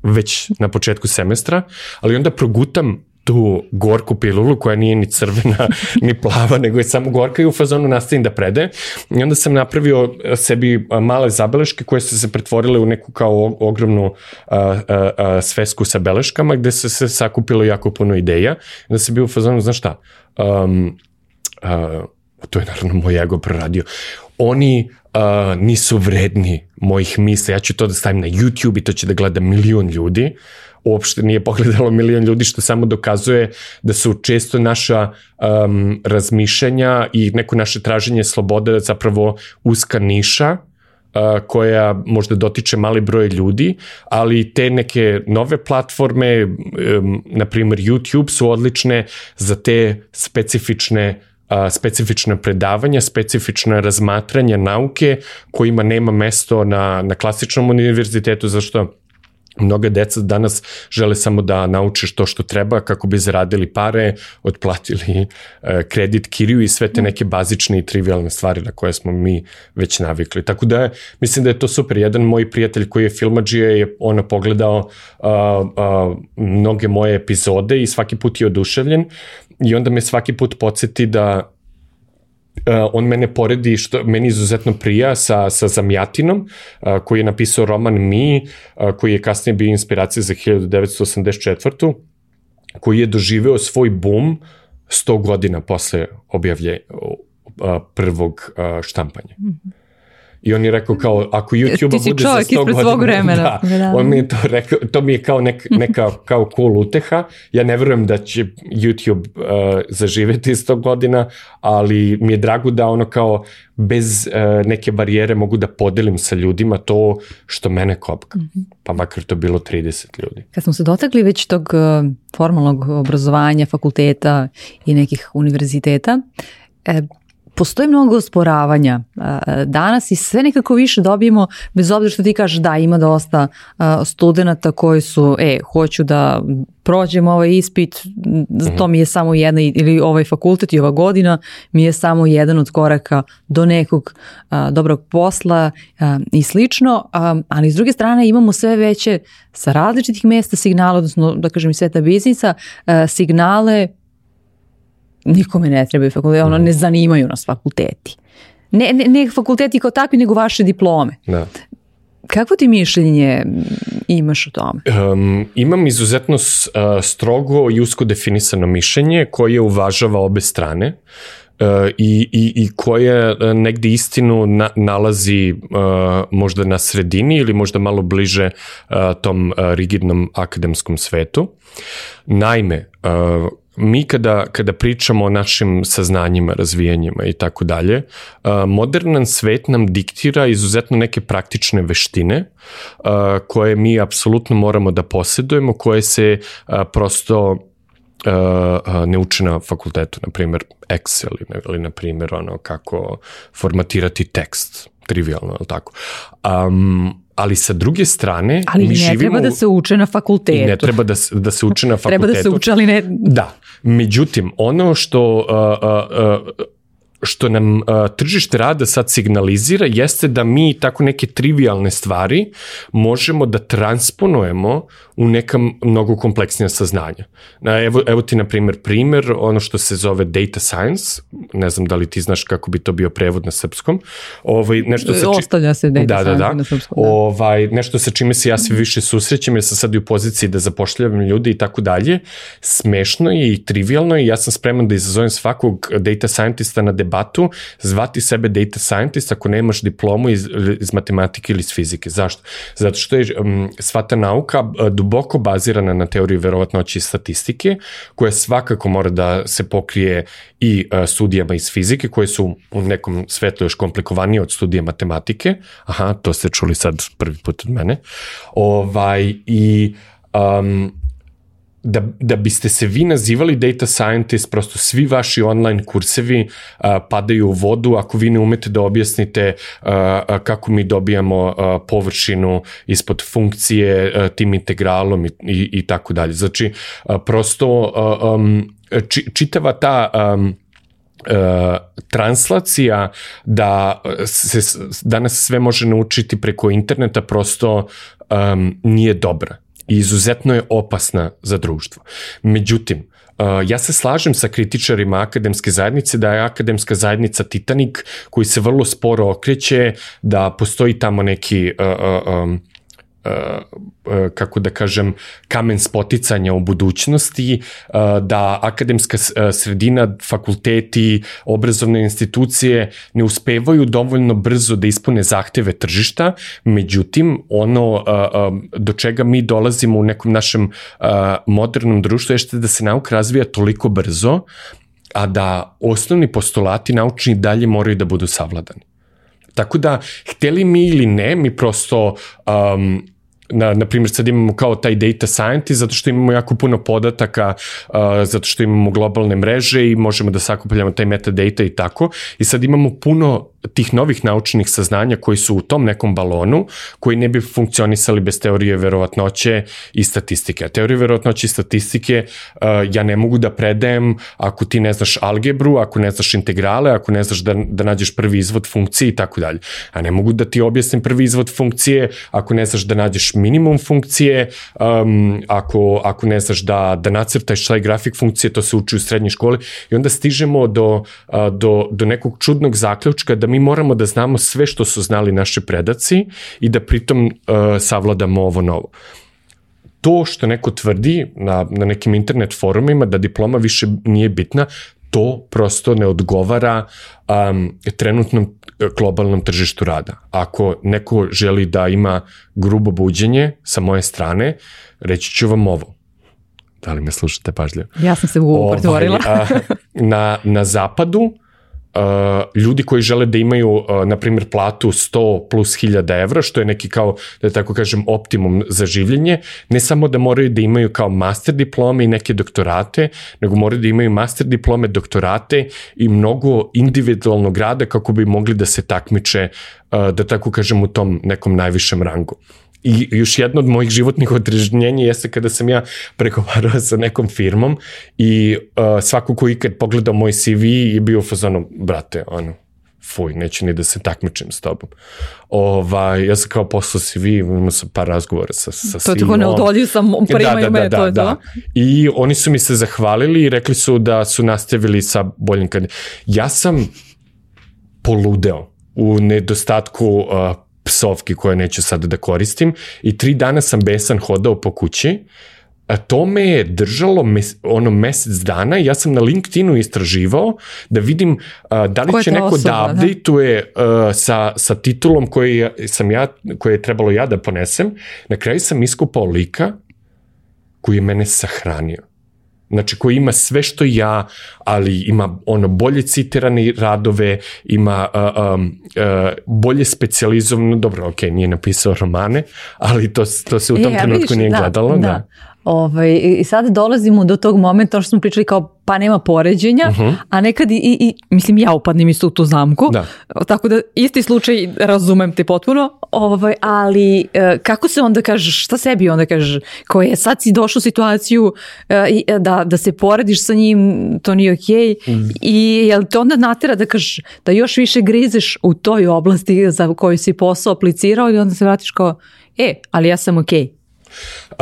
već na početku semestra, ali onda progutam tu gorku pilulu koja nije ni crvena ni plava, nego je samo gorka i u fazonu nastavim da prede. I onda sam napravio sebi male zabeleške koje su se pretvorile u neku kao ogromnu a, a, a, svesku sa beleškama gde se, se sakupilo jako puno ideja. I onda sam bio u fazonu, znaš šta, um, a, to je naravno moj ego proradio, oni uh, nisu vredni mojih misla, ja ću to da stavim na YouTube i to će da gleda milion ljudi, uopšte nije pogledalo milion ljudi, što samo dokazuje da su često naša um, razmišljanja i neko naše traženje slobode zapravo uska niša, Uh, koja možda dotiče mali broj ljudi, ali te neke nove platforme, um, na primer YouTube, su odlične za te specifične a, specifična predavanja, specifična razmatranja nauke kojima nema mesto na, na klasičnom univerzitetu, zašto Mnoga deca danas žele samo da nauče što što treba kako bi zaradili pare, otplatili e, kredit kiriju i sve te neke bazične i trivialne stvari na koje smo mi već navikli. Tako da mislim da je to super. Jedan moj prijatelj koji je filmađije je ono pogledao a, a, mnoge moje epizode i svaki put je oduševljen i onda me svaki put podsjeti da Uh, on mene poredi što meni izuzetno prija sa, sa Zamjatinom, uh, koji je napisao roman Mi, uh, koji je kasnije bio inspiracija za 1984. koji je doživeo svoj boom 100 godina posle objavlje prvog štampanja. Mm -hmm. I on je rekao kao, ako YouTube bude za 100 godina... svog vremena. Da, da, on mi je to rekao, to mi je kao nek, neka kao cool uteha. Ja ne verujem da će YouTube uh, zaživeti 100 godina, ali mi je drago da ono kao bez uh, neke barijere mogu da podelim sa ljudima to što mene kopka. Mm -hmm. Pa makar to bilo 30 ljudi. Kad smo se dotakli već tog uh, formalnog obrazovanja, fakulteta i nekih univerziteta, e, postoji mnogo osporavanja danas i sve nekako više dobijemo, bez obzira što ti kažeš da ima dosta studenta koji su, e, hoću da prođem ovaj ispit, to mi je samo jedna, ili ovaj fakultet i ova godina mi je samo jedan od koraka do nekog a, dobrog posla a, i slično, a, ali s druge strane imamo sve veće sa različitih mesta signala, odnosno da kažem i sveta biznisa, a, signale nikome ne trebaju fakulteti, ono mhm. ne zanimaju nas fakulteti. Ne, ne, ne fakulteti kao takvi, nego vaše diplome. Da. Kakvo ti mišljenje imaš o tome? Um, imam izuzetno uh, strogo i usko definisano mišljenje koje uvažava obe strane uh, i, i, i koje uh, negde istinu na, nalazi uh, možda na sredini ili možda malo bliže uh, tom uh, rigidnom akademskom svetu. Naime, uh, mi kada, kada pričamo o našim saznanjima, razvijanjima i tako dalje, modernan svet nam diktira izuzetno neke praktične veštine koje mi apsolutno moramo da posjedujemo, koje se prosto ne uče na fakultetu, na primjer Excel ili, ili na primjer ono kako formatirati tekst, trivialno, ali tako. Um, ali sa druge strane ali mi živimo... Ali ne treba da se uče na fakultetu. I ne treba da, da se uče na fakultetu. treba da se uče, ali ne... Da. Međutim, ono što... Uh, uh, uh, što nam uh, tržište rada sad signalizira jeste da mi tako neke trivialne stvari možemo da transponujemo u neka mnogo kompleksnija saznanja. Evo, evo ti, na primjer, primer, ono što se zove data science, ne znam da li ti znaš kako bi to bio prevod na srpskom. Ovaj, nešto sa či... Ostavlja se data da, science da, da. na srpskom. Da. Ovaj, nešto sa čime se ja sve više susrećem, jer sam sad u poziciji da zapošljavam ljude i tako dalje. Smešno je i trivialno i ja sam spreman da izazovem svakog data scientista na debatu, zvati sebe data scientist ako nemaš diplomu iz, iz matematike ili iz fizike. Zašto? Zato što je um, sva ta nauka duboko bazirana na teoriji verovatnoći i statistike, koja svakako mora da se pokrije i uh, studijama iz fizike, koje su u nekom svetlu još komplikovanije od studija matematike. Aha, to ste čuli sad prvi put od mene. Ovaj, I um, da, da biste se vi nazivali data scientist, prosto svi vaši online kursevi uh, padaju u vodu ako vi ne umete da objasnite uh, kako mi dobijamo uh, površinu ispod funkcije uh, tim integralom i, i, i tako dalje. Znači, uh, prosto uh, um, či, čitava ta um, Uh, translacija da se danas sve može naučiti preko interneta prosto um, nije dobra i izuzetno je opasna za društvo. Međutim, ja se slažem sa kritičarima akademske zajednice da je akademska zajednica Titanik koji se vrlo sporo okreće, da postoji tamo neki um, kako da kažem, kamen spoticanja u budućnosti, da akademska sredina, fakulteti, obrazovne institucije ne uspevaju dovoljno brzo da ispune zahteve tržišta, međutim, ono do čega mi dolazimo u nekom našem modernom društvu je da se nauka razvija toliko brzo, a da osnovni postulati naučni dalje moraju da budu savladani. Tako da, hteli mi ili ne, mi prosto um, na, na primjer sad imamo kao taj data scientist zato što imamo jako puno podataka, uh, zato što imamo globalne mreže i možemo da sakupljamo taj metadata i tako. I sad imamo puno tih novih naučnih saznanja koji su u tom nekom balonu, koji ne bi funkcionisali bez teorije verovatnoće i statistike. A teorije verovatnoće i statistike uh, ja ne mogu da predajem ako ti ne znaš algebru, ako ne znaš integrale, ako ne znaš da, da nađeš prvi izvod funkcije i tako dalje. A ne mogu da ti objasnim prvi izvod funkcije ako ne znaš da nađeš minimum funkcije, um, ako, ako ne znaš da, da nacrtaš taj grafik funkcije, to se uči u srednjoj školi i onda stižemo do, uh, do, do nekog čudnog zaključka da mi moramo da znamo sve što su znali naši predaci i da pritom uh, savladamo ovo novo to što neko tvrdi na, na nekim internet forumima da diploma više nije bitna, to prosto ne odgovara um, trenutnom e, globalnom tržištu rada. Ako neko želi da ima grubo buđenje sa moje strane, reći ću vam ovo. Da li me slušate pažljivo? Ja sam se u ovaj, pretvorila. na, na zapadu Uh, ljudi koji žele da imaju, uh, na primjer, platu 100 plus 1000 evra, što je neki kao, da tako kažem, optimum za življenje, ne samo da moraju da imaju kao master diplome i neke doktorate, nego moraju da imaju master diplome, doktorate i mnogo individualnog rada kako bi mogli da se takmiče, uh, da tako kažem, u tom nekom najvišem rangu. I još jedno od mojih životnih odrežnjenja jeste kada sam ja pregovarao sa nekom firmom i uh, svako ko ikad pogledao moj CV je bio u fazonu, brate, ono, fuj, neću ni da se takmičim s tobom. Ovaj, ja sam kao poslao CV, imao sam par razgovora sa, sa To je tako neodoljiv sam, primaju da, da, me, da, to je da. to. I oni su mi se zahvalili i rekli su da su nastavili sa boljim kad... Ja sam poludeo u nedostatku uh, psovki koje neću sada da koristim i tri dana sam besan hodao po kući a to me je držalo mes, ono mesec dana ja sam na LinkedInu istraživao da vidim a, da li će neko da osoba, da update-uje da? sa, sa titulom koji sam ja, koje je trebalo ja da ponesem. Na kraju sam iskupao lika koji je mene sahranio znači koji ima sve što ja, ali ima ono bolje citirane radove, ima uh, um, uh, bolje specializovano, dobro, ok, nije napisao romane, ali to, to se u tom e, trenutku nije da, gledalo. Da. da. Ovaj, I sad dolazimo do tog momenta što smo pričali kao pa nema poređenja, uh mhm. -huh. a nekad i, i, i, mislim ja upadnem isto u tu zamku, da. tako da isti slučaj razumem te potpuno, ovaj, ali e, kako se onda kažeš, šta sebi onda kažeš, ko je sad si došao u situaciju e, da, da se porediš sa njim, to nije okej okay, mm. i jel te onda natera da kažeš da još više grizeš u toj oblasti za koju si posao aplicirao i onda se vratiš kao, e, ali ja sam okej. Okay Uh,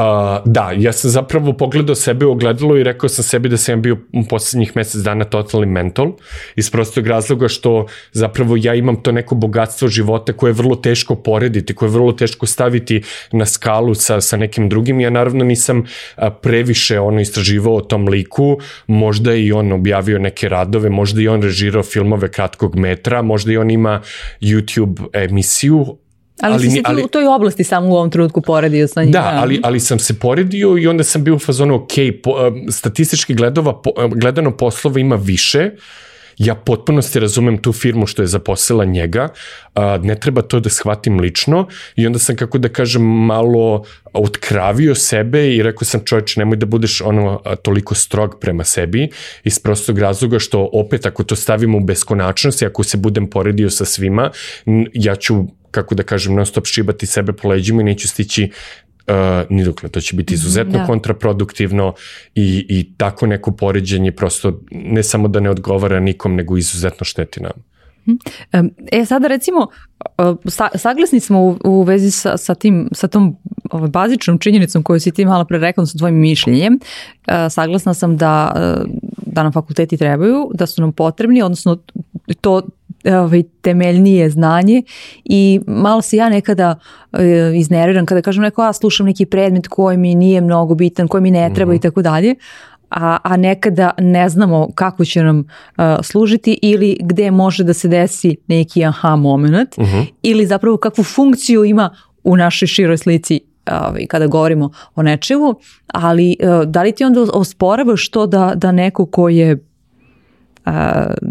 da, ja sam zapravo pogledao sebe u ogledalo i rekao sam sebi da sam bio u poslednjih mesec dana totalni mental, iz prostog razloga što zapravo ja imam to neko bogatstvo života koje je vrlo teško porediti, koje je vrlo teško staviti na skalu sa, sa nekim drugim. Ja naravno nisam previše ono istraživao o tom liku, možda i on objavio neke radove, možda i on režirao filmove kratkog metra, možda i on ima YouTube emisiju, Ali, ali si se ali, u toj oblasti samo u ovom trenutku poredio sa njima. Da, ali, ali sam se poredio i onda sam bio u fazonu, ok, po, statistički gledova, po, gledano poslova ima više, ja potpuno se razumem tu firmu što je zaposlila njega, a, ne treba to da shvatim lično i onda sam, kako da kažem, malo otkravio sebe i rekao sam čovječe, nemoj da budeš ono toliko strog prema sebi iz prostog razloga što opet ako to stavimo u beskonačnost i ako se budem poredio sa svima, ja ću kako da kažem, non stop šibati sebe po leđima i neću stići uh, ni dokle. To će biti izuzetno da. kontraproduktivno i, i tako neko poređenje prosto ne samo da ne odgovara nikom, nego izuzetno šteti nam. E sada recimo, saglasni smo u, u vezi sa, sa, tim, sa tom ovaj, bazičnom činjenicom koju si ti malo pre rekla sa tvojim mišljenjem, saglasna sam da, da nam fakulteti trebaju, da su nam potrebni, odnosno to ovaj, temeljnije znanje i malo se ja nekada e, iznerviram kada kažem neko, a slušam neki predmet koji mi nije mnogo bitan, koji mi ne treba mm -hmm. i tako dalje, a, a nekada ne znamo kako će nam uh, služiti ili gde može da se desi neki aha moment uh mhm. -huh. ili zapravo kakvu funkciju ima u našoj široj slici ovaj, kada govorimo o nečemu, ali uh, da li ti onda osporavaš to da, da neko ko je uh,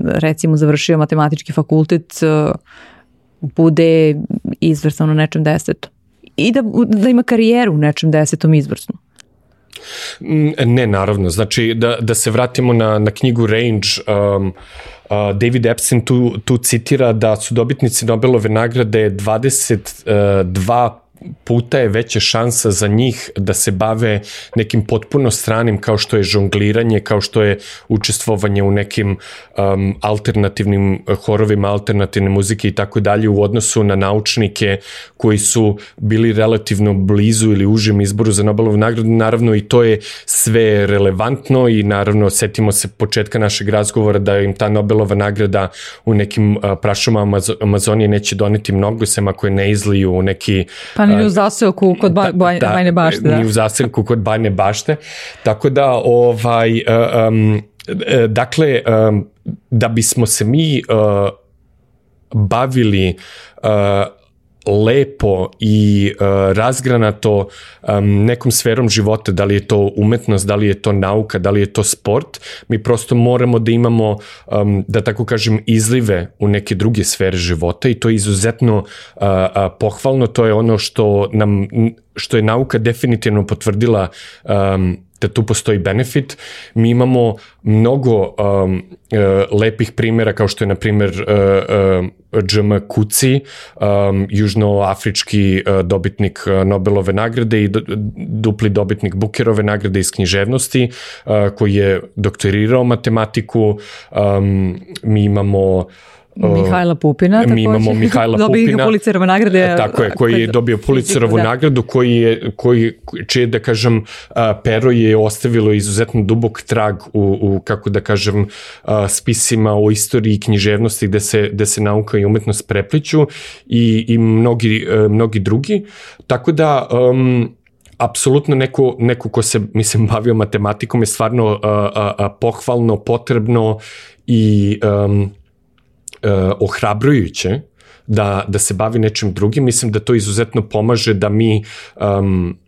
recimo završio matematički fakultet uh, bude izvrstan u nečem desetom i da, da ima karijeru u nečem desetom izvrsnu? Mm, ne, naravno. Znači, da, da se vratimo na, na knjigu Range, um, uh, David Epstein tu, tu citira da su dobitnici Nobelove nagrade 22 puta je veća šansa za njih da se bave nekim potpuno stranim kao što je žongliranje, kao što je učestvovanje u nekim um, alternativnim horovima, alternativne muzike i tako dalje u odnosu na naučnike koji su bili relativno blizu ili užim izboru za Nobelovu nagradu. Naravno i to je sve relevantno i naravno setimo se početka našeg razgovora da im ta Nobelova nagrada u nekim uh, prašuma Amazonije neće doneti mnogo, sem ako je ne izliju u neki pa ni u zaselku kod ba, da, da, Bajne bašte. Da. Ni u zaselku kod Bajne bašte. Tako da, ovaj, um, dakle, um, da bismo se mi uh, bavili uh, lepo i uh, razgranato um, nekom sferom života, da li je to umetnost, da li je to nauka, da li je to sport, mi prosto moramo da imamo, um, da tako kažem, izlive u neke druge sfere života i to je izuzetno uh, uh, pohvalno, to je ono što nam što je nauka definitivno potvrdila um, da tu postoji benefit. Mi imamo mnogo um, uh, lepih primjera kao što je na primjer uh, uh, Džm Kuci, um, južnoafrički uh, dobitnik Nobelove nagrade i dupli dobitnik Bukerove nagrade iz književnosti uh, koji je doktorirao matematiku. Um, mi imamo uh, Mihajla Pupina. Mi imamo Mihajla Pupina. Dobio Pulicerovu nagrade. E, tako je, koji je dobio Pulicerovu da. nagradu, koji je, koji, čije, da kažem, pero je ostavilo izuzetno dubok trag u, u kako da kažem, spisima o istoriji književnosti gde se, gde se nauka i umetnost prepliću i, i mnogi, e, mnogi drugi. Tako da, um, apsolutno neko, neko ko se, mislim, bavio matematikom je stvarno uh, uh, pohvalno, potrebno i um, uh, ohrabrujuće da, da se bavi nečim drugim. Mislim da to izuzetno pomaže da mi um,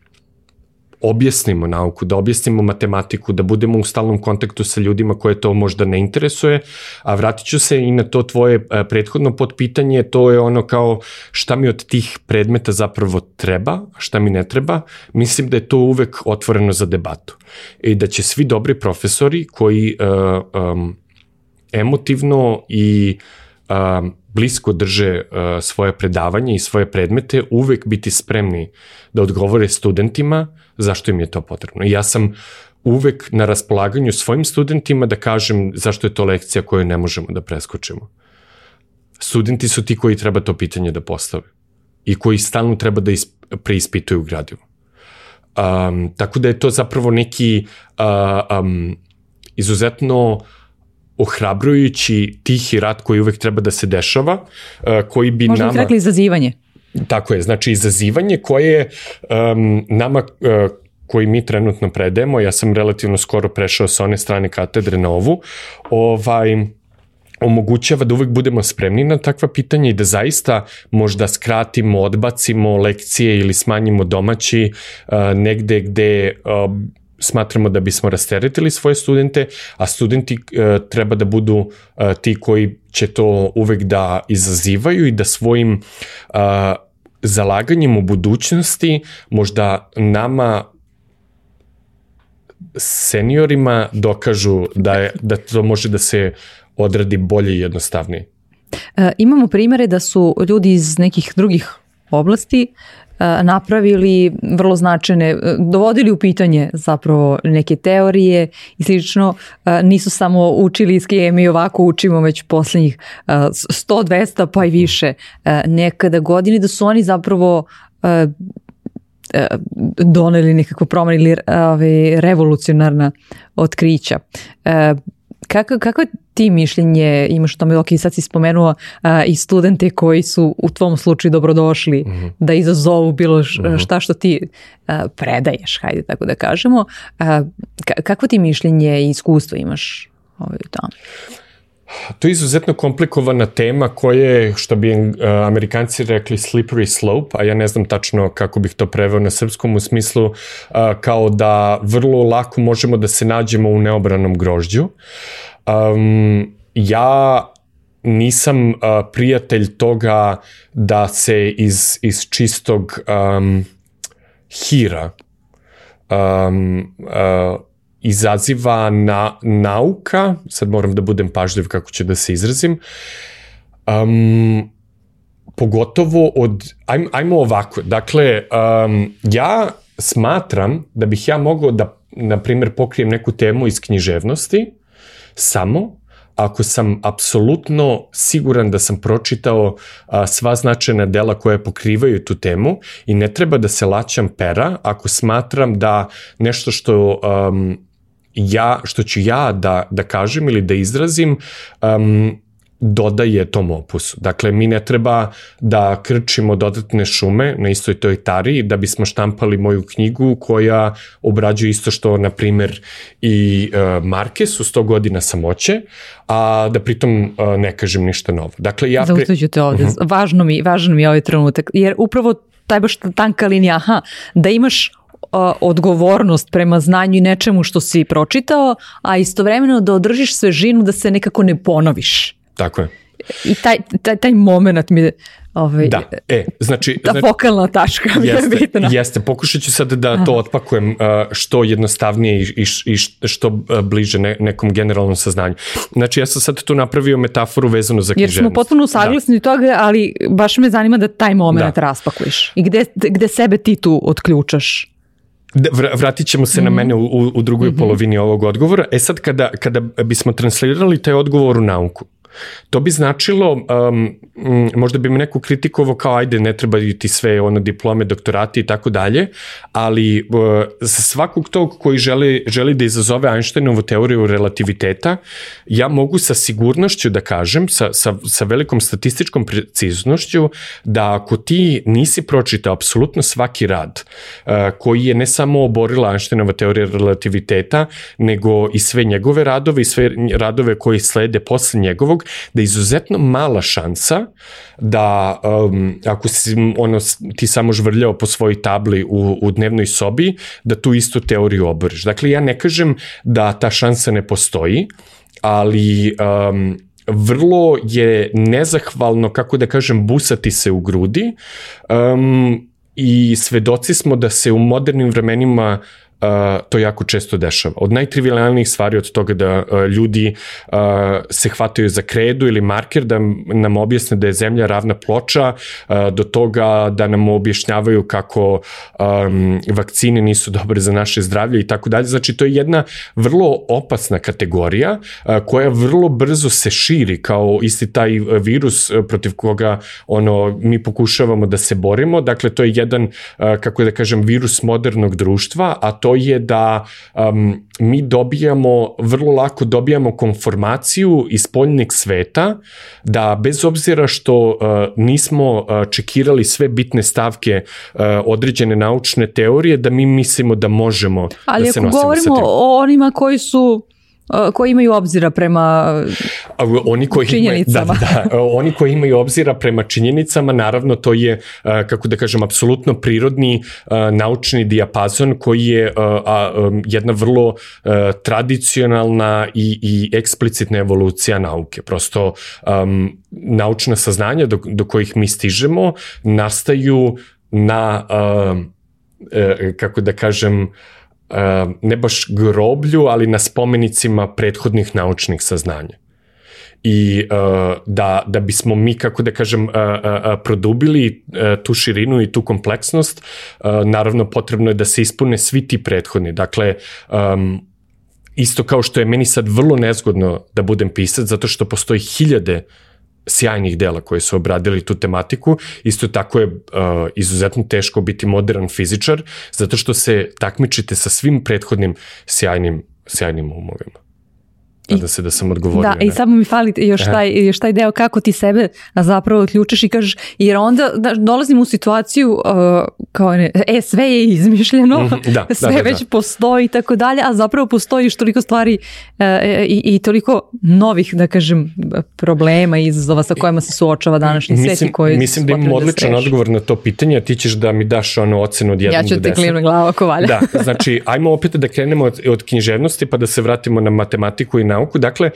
objasnimo nauku, da objasnimo matematiku, da budemo u stalnom kontaktu sa ljudima koje to možda ne interesuje, a vratit ću se i na to tvoje uh, prethodno podpitanje, to je ono kao šta mi od tih predmeta zapravo treba, šta mi ne treba, mislim da je to uvek otvoreno za debatu. I da će svi dobri profesori koji uh, um, emotivno i a, blisko drže svoje predavanje i svoje predmete, uvek biti spremni da odgovore studentima zašto im je to potrebno. I ja sam uvek na raspolaganju svojim studentima da kažem zašto je to lekcija koju ne možemo da preskočimo. Studenti su ti koji treba to pitanje da postave i koji stalno treba da preispituju gradivo. Um, tako da je to zapravo neki uh, um, izuzetno uh, ohrabrujući tihi rat koji uvek treba da se dešava, uh, koji bi Možda nama... Možda rekli izazivanje. Tako je, znači izazivanje koje um, nama uh, koji mi trenutno predajemo, ja sam relativno skoro prešao sa one strane katedre na ovu, ovaj, omogućava da uvek budemo spremni na takva pitanja i da zaista možda skratimo, odbacimo lekcije ili smanjimo domaći uh, negde gde uh, smatramo da bismo rasteretili svoje studente, a studenti e, treba da budu e, ti koji će to uvek da izazivaju i da svojim e, zalaganjem u budućnosti možda nama seniorima dokažu da, je, da to može da se odradi bolje i jednostavnije. E, imamo primere da su ljudi iz nekih drugih oblasti E, napravili vrlo značajne, e, dovodili u pitanje zapravo neke teorije i slično, e, nisu samo učili iz mi ovako učimo već poslednjih 100, 200 pa i više nekada godini, da su oni zapravo doneli nekako promeni ili ovaj, revolucionarna otkrića. Kako, kako ti mišljenje imaš o tome, ok, sad si spomenuo a, i studente koji su u tvom slučaju dobrodošli mm -hmm. da izazovu bilo š, mhm. šta što ti a, predaješ, hajde tako da kažemo. A, kako ti mišljenje i iskustvo imaš ovaj, tamo? To je izuzetno komplikovana tema koja je, što bi uh, amerikanci rekli, slippery slope, a ja ne znam tačno kako bih to preveo na srpskom u smislu uh, kao da vrlo lako možemo da se nađemo u neobranom grožđu. Um, ja nisam uh, prijatelj toga da se iz, iz čistog um, hira um, uh, izaziva na, nauka, sad moram da budem pažljiv kako ću da se izrazim, um, pogotovo od, ajmo, ajmo ovako, dakle, um, ja smatram da bih ja mogao da, na primjer, pokrijem neku temu iz književnosti, samo ako sam apsolutno siguran da sam pročitao a, sva značajna dela koje pokrivaju tu temu i ne treba da se laćam pera ako smatram da nešto što um, ja, što ću ja da, da kažem ili da izrazim, um, dodaje tom opusu. Dakle, mi ne treba da krčimo dodatne šume na istoj toj tari da bismo štampali moju knjigu koja obrađuje isto što, na primer, i Marquez u 100 godina samoće, a da pritom uh, ne kažem ništa novo. Dakle, ja... Zaustaću te ovde. Uh mhm. -huh. važno, mi, važno mi je ovaj trenutak, jer upravo taj baš tanka linija, aha, da imaš odgovornost prema znanju i nečemu što si pročitao, a istovremeno da održiš svežinu da se nekako ne ponoviš. Tako je. I taj, taj, taj moment mi Ovaj, da, e, znači... Ta znači, fokalna tačka mi jeste, je bitna. Jeste, pokušat ću sad da Aha. to otpakujem što jednostavnije i, i, što bliže ne, nekom generalnom saznanju. Znači, ja sam sad tu napravio metaforu vezanu za književnost. Jer smo potpuno saglasni da. toga, ali baš me zanima da taj moment da. raspakuješ. I gde, gde sebe ti tu otključaš? Vratit ćemo se mm na mhm. mene u, u drugoj mm -hmm. polovini ovog odgovora. E sad, kada, kada bismo translirali taj odgovor u nauku, To bi značilo, um, možda bi me neko kritikovao kao ajde ne treba ti sve ono diplome, doktorati i tako dalje, ali uh, za svakog tog koji želi, želi da izazove Einsteinovu teoriju relativiteta, ja mogu sa sigurnošću da kažem, sa, sa, sa velikom statističkom preciznošću, da ako ti nisi pročitao apsolutno svaki rad uh, koji je ne samo oborila Einsteinova teorija relativiteta, nego i sve njegove radove i sve radove koji slede posle njegovog, drugog, da je izuzetno mala šansa da um, ako si ono, ti samo žvrljao po svojoj tabli u, u dnevnoj sobi, da tu istu teoriju oboriš. Dakle, ja ne kažem da ta šansa ne postoji, ali um, vrlo je nezahvalno, kako da kažem, busati se u grudi um, i svedoci smo da se u modernim vremenima to jako često dešava. Od najtrivialnijih stvari od toga da uh, ljudi uh, se hvataju za kredu ili marker da nam objasne da je zemlja ravna ploča, uh, do toga da nam objašnjavaju kako um, vakcine nisu dobre za naše zdravlje i tako dalje. Znači, to je jedna vrlo opasna kategorija uh, koja vrlo brzo se širi kao isti taj virus protiv koga ono mi pokušavamo da se borimo. Dakle, to je jedan, uh, kako da kažem, virus modernog društva, a to to je da um, mi dobijamo, vrlo lako dobijamo konformaciju iz poljnog sveta, da bez obzira što uh, nismo uh, čekirali sve bitne stavke uh, određene naučne teorije, da mi mislimo da možemo Ali da se nosimo sa tim. Ali ako govorimo o onima koji su koji imaju obzira prema oni koji činjenicama. Imaju, da, da, oni koji imaju obzira prema činjenicama, naravno to je, kako da kažem, apsolutno prirodni naučni dijapazon koji je jedna vrlo tradicionalna i, i eksplicitna evolucija nauke. Prosto um, naučna saznanja do, do kojih mi stižemo nastaju na, uh, uh, kako da kažem, uh, ne baš groblju, ali na spomenicima prethodnih naučnih saznanja i uh, da, da bismo mi, kako da kažem, uh, uh, produbili uh, tu širinu i tu kompleksnost, uh, naravno potrebno je da se ispune svi ti prethodni. Dakle, um, isto kao što je meni sad vrlo nezgodno da budem pisac, zato što postoji hiljade sjajnih dela koje su obradili tu tematiku. Isto tako je uh, izuzetno teško biti modern fizičar, zato što se takmičite sa svim prethodnim sjajnim, sjajnim umovima. Nadam se da sam odgovorio. Da, ne? i samo mi fali još taj, još taj deo kako ti sebe zapravo odključeš i kažeš, jer onda da, dolazim u situaciju uh, kao ne, e, sve je izmišljeno, mm da, sve da, da, već da. postoji i tako dalje, a zapravo postoji još toliko stvari uh, i, i toliko novih, da kažem, problema i izazova sa kojima se suočava današnji mislim, svet i koji Mislim da imam odličan da odgovor na to pitanje, a ti ćeš da mi daš ono ocenu od 1 do 10. Ja ću ti klimnu glavu ako valja. Da, znači, ajmo opet da krenemo od, od književnosti pa da se vratimo na matematiku i nauku. Dakle,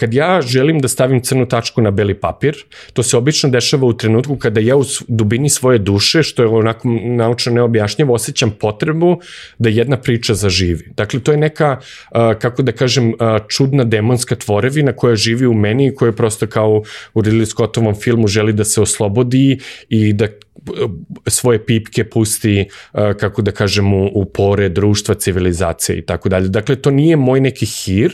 kad ja želim da stavim crnu tačku na beli papir, to se obično dešava u trenutku kada ja u dubini svoje duše, što je onako naučno neobjašnjivo, osjećam potrebu da jedna priča zaživi. Dakle, to je neka, kako da kažem, čudna demonska tvorevina koja živi u meni i koja prosto kao u Ridley Scottovom filmu želi da se oslobodi i da svoje pipke pusti, kako da kažem, u, u pore društva, civilizacije i tako dalje. Dakle, to nije moj neki hir,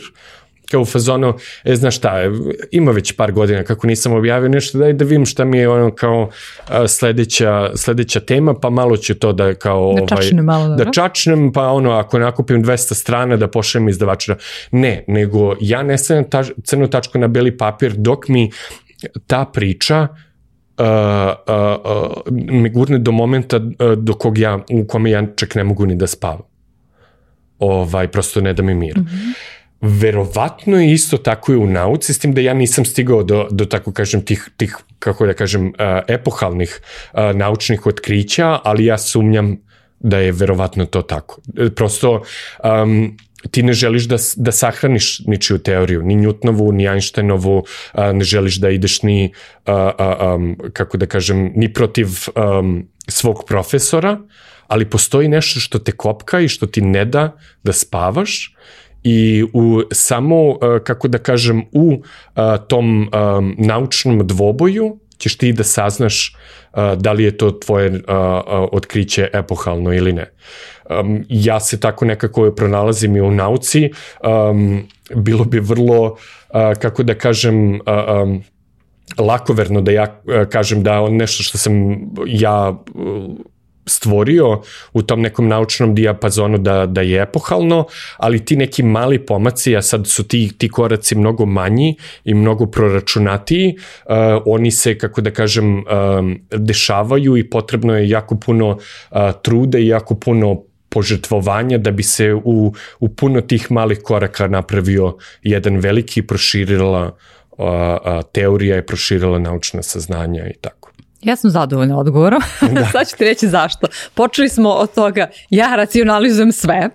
kao u fazonu, e, znaš šta, ima već par godina kako nisam objavio nešto, daj da vidim šta mi je ono kao a, sledeća, sledeća tema, pa malo ću to da kao... Da ovaj, čačnem malo, da, da čačnem, pa ono, ako nakupim 200 strana da pošaljem izdavača. Ne, nego ja ne stavljam ta, crnu tačku na beli papir dok mi ta priča uh, uh, uh, me gurne do momenta uh, do kog ja, u kome ja čak ne mogu ni da spavam. Ovaj, prosto ne da mi mir. Mm -hmm verovatno je isto tako i u nauci, s tim da ja nisam stigao do, do tako kažem, tih, tih kako da kažem, uh, epohalnih uh, naučnih otkrića, ali ja sumnjam da je verovatno to tako. Prosto, um, ti ne želiš da, da sahraniš ničiju teoriju, ni Newtonovu, ni Einsteinovu, uh, ne želiš da ideš ni, uh, uh, um, kako da kažem, ni protiv um, svog profesora, ali postoji nešto što te kopka i što ti ne da da spavaš i u samo, uh, kako da kažem, u uh, tom um, naučnom dvoboju ćeš ti da saznaš da li je to tvoje otkriće epohalno ili ne. Ja se tako nekako pronalazim i u nauci. Bilo bi vrlo, kako da kažem, lakoverno da ja kažem da nešto što sam ja stvorio u tom nekom naučnom dijapazonu da, da je epohalno, ali ti neki mali pomaci, a sad su ti, ti koraci mnogo manji i mnogo proračunatiji, uh, oni se, kako da kažem, um, dešavaju i potrebno je jako puno uh, truda i jako puno požrtvovanja da bi se u, u puno tih malih koraka napravio jedan veliki proširila uh, uh, teorija i proširila naučna saznanja i tako. Ja sam zadovoljna odgovorom. Da. Sad ću ti reći zašto. Počeli smo od toga, ja racionalizujem sve,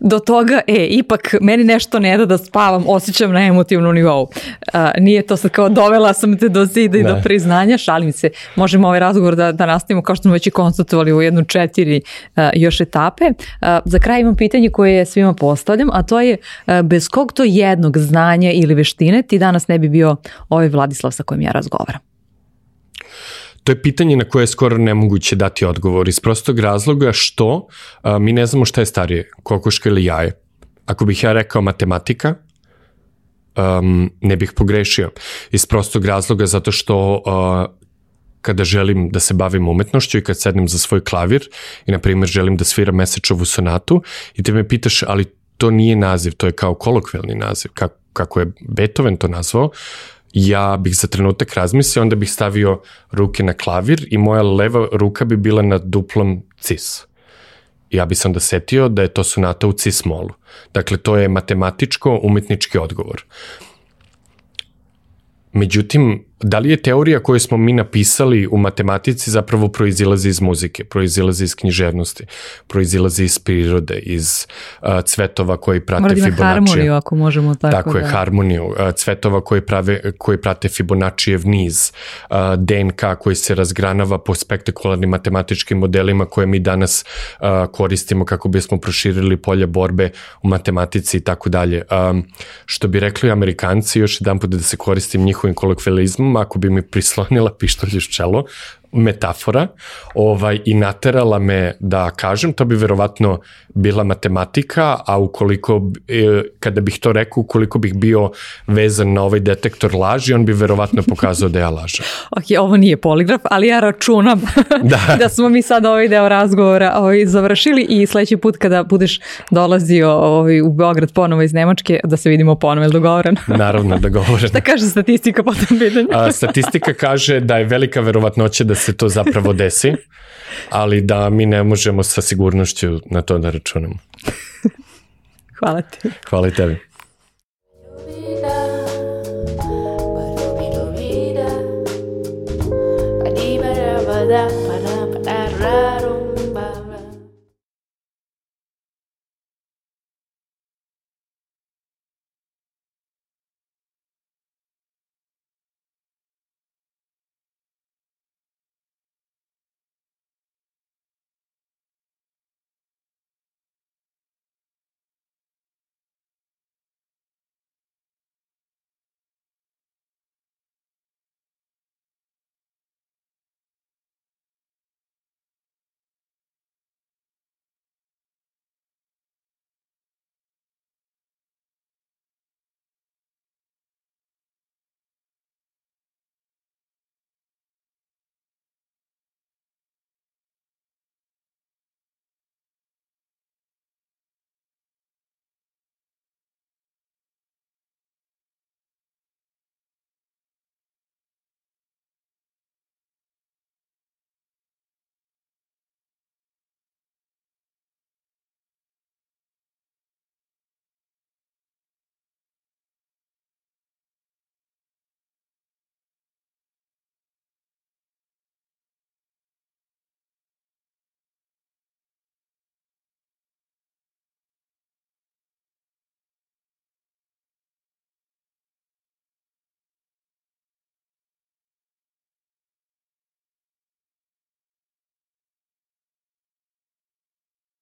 do toga, e, ipak meni nešto ne da da spavam, osjećam na emotivnom nivou. Uh, nije to sad kao dovela sam te do zida i do da. priznanja, šalim se. Možemo ovaj razgovor da, da nastavimo kao što smo već i konstatovali u jednu četiri uh, još etape. Uh, za kraj imam pitanje koje svima postavljam, a to je uh, bez kog to jednog znanja ili veštine ti danas ne bi bio ovaj Vladislav sa kojim ja razgovaram? To je pitanje na koje je skoro nemoguće dati odgovor iz prostog razloga što a, mi ne znamo šta je starije, kokoška ili jaje. Ako bih ja rekao matematika, um, ne bih pogrešio. Iz prostog razloga zato što uh, kada želim da se bavim umetnošću i kad sednem za svoj klavir i, na primjer, želim da sviram mesečovu sonatu i te me pitaš, ali to nije naziv, to je kao kolokvelni naziv, kako, kako je Beethoven to nazvao, ja bih za trenutak razmislio, onda bih stavio ruke na klavir i moja leva ruka bi bila na duplom cis. Ja bih se onda setio da je to sonata u cis molu. Dakle, to je matematičko-umetnički odgovor. Međutim, da li je teorija koju smo mi napisali u matematici zapravo proizilazi iz muzike, proizilazi iz književnosti, proizilazi iz prirode, iz uh, cvetova koji prate Mora da Fibonacci. harmoniju ako možemo tako. Tako da. je, harmoniju, uh, cvetova koji, prave, koji prate Fibonaccijev niz, uh, DNK koji se razgranava po spektakularnim matematičkim modelima koje mi danas uh, koristimo kako bismo proširili polje borbe u matematici i tako dalje. Što bi rekli Amerikanci, još jedan put da se koristim njihovim kolokvializmom, ako bi mi prislonila pištolj uz čelo, metafora ovaj, i naterala me da kažem, to bi verovatno bila matematika, a ukoliko, e, kada bih to rekao, ukoliko bih bio vezan na ovaj detektor laži, on bi verovatno pokazao da ja lažem. ok, ovo nije poligraf, ali ja računam da, da smo mi sad ovaj deo razgovora ovaj, završili i sledeći put kada budeš dolazio ovaj, u Beograd ponovo iz Nemačke, da se vidimo ponovo, je dogovoreno? Naravno, dogovoreno. Šta kaže statistika po tom pitanju? a, statistika kaže da je velika verovatnoća da se to zapravo desi, ali da mi ne možemo sa sigurnošću na to da računamo. Hvala ti. Hvala i tebi. Da.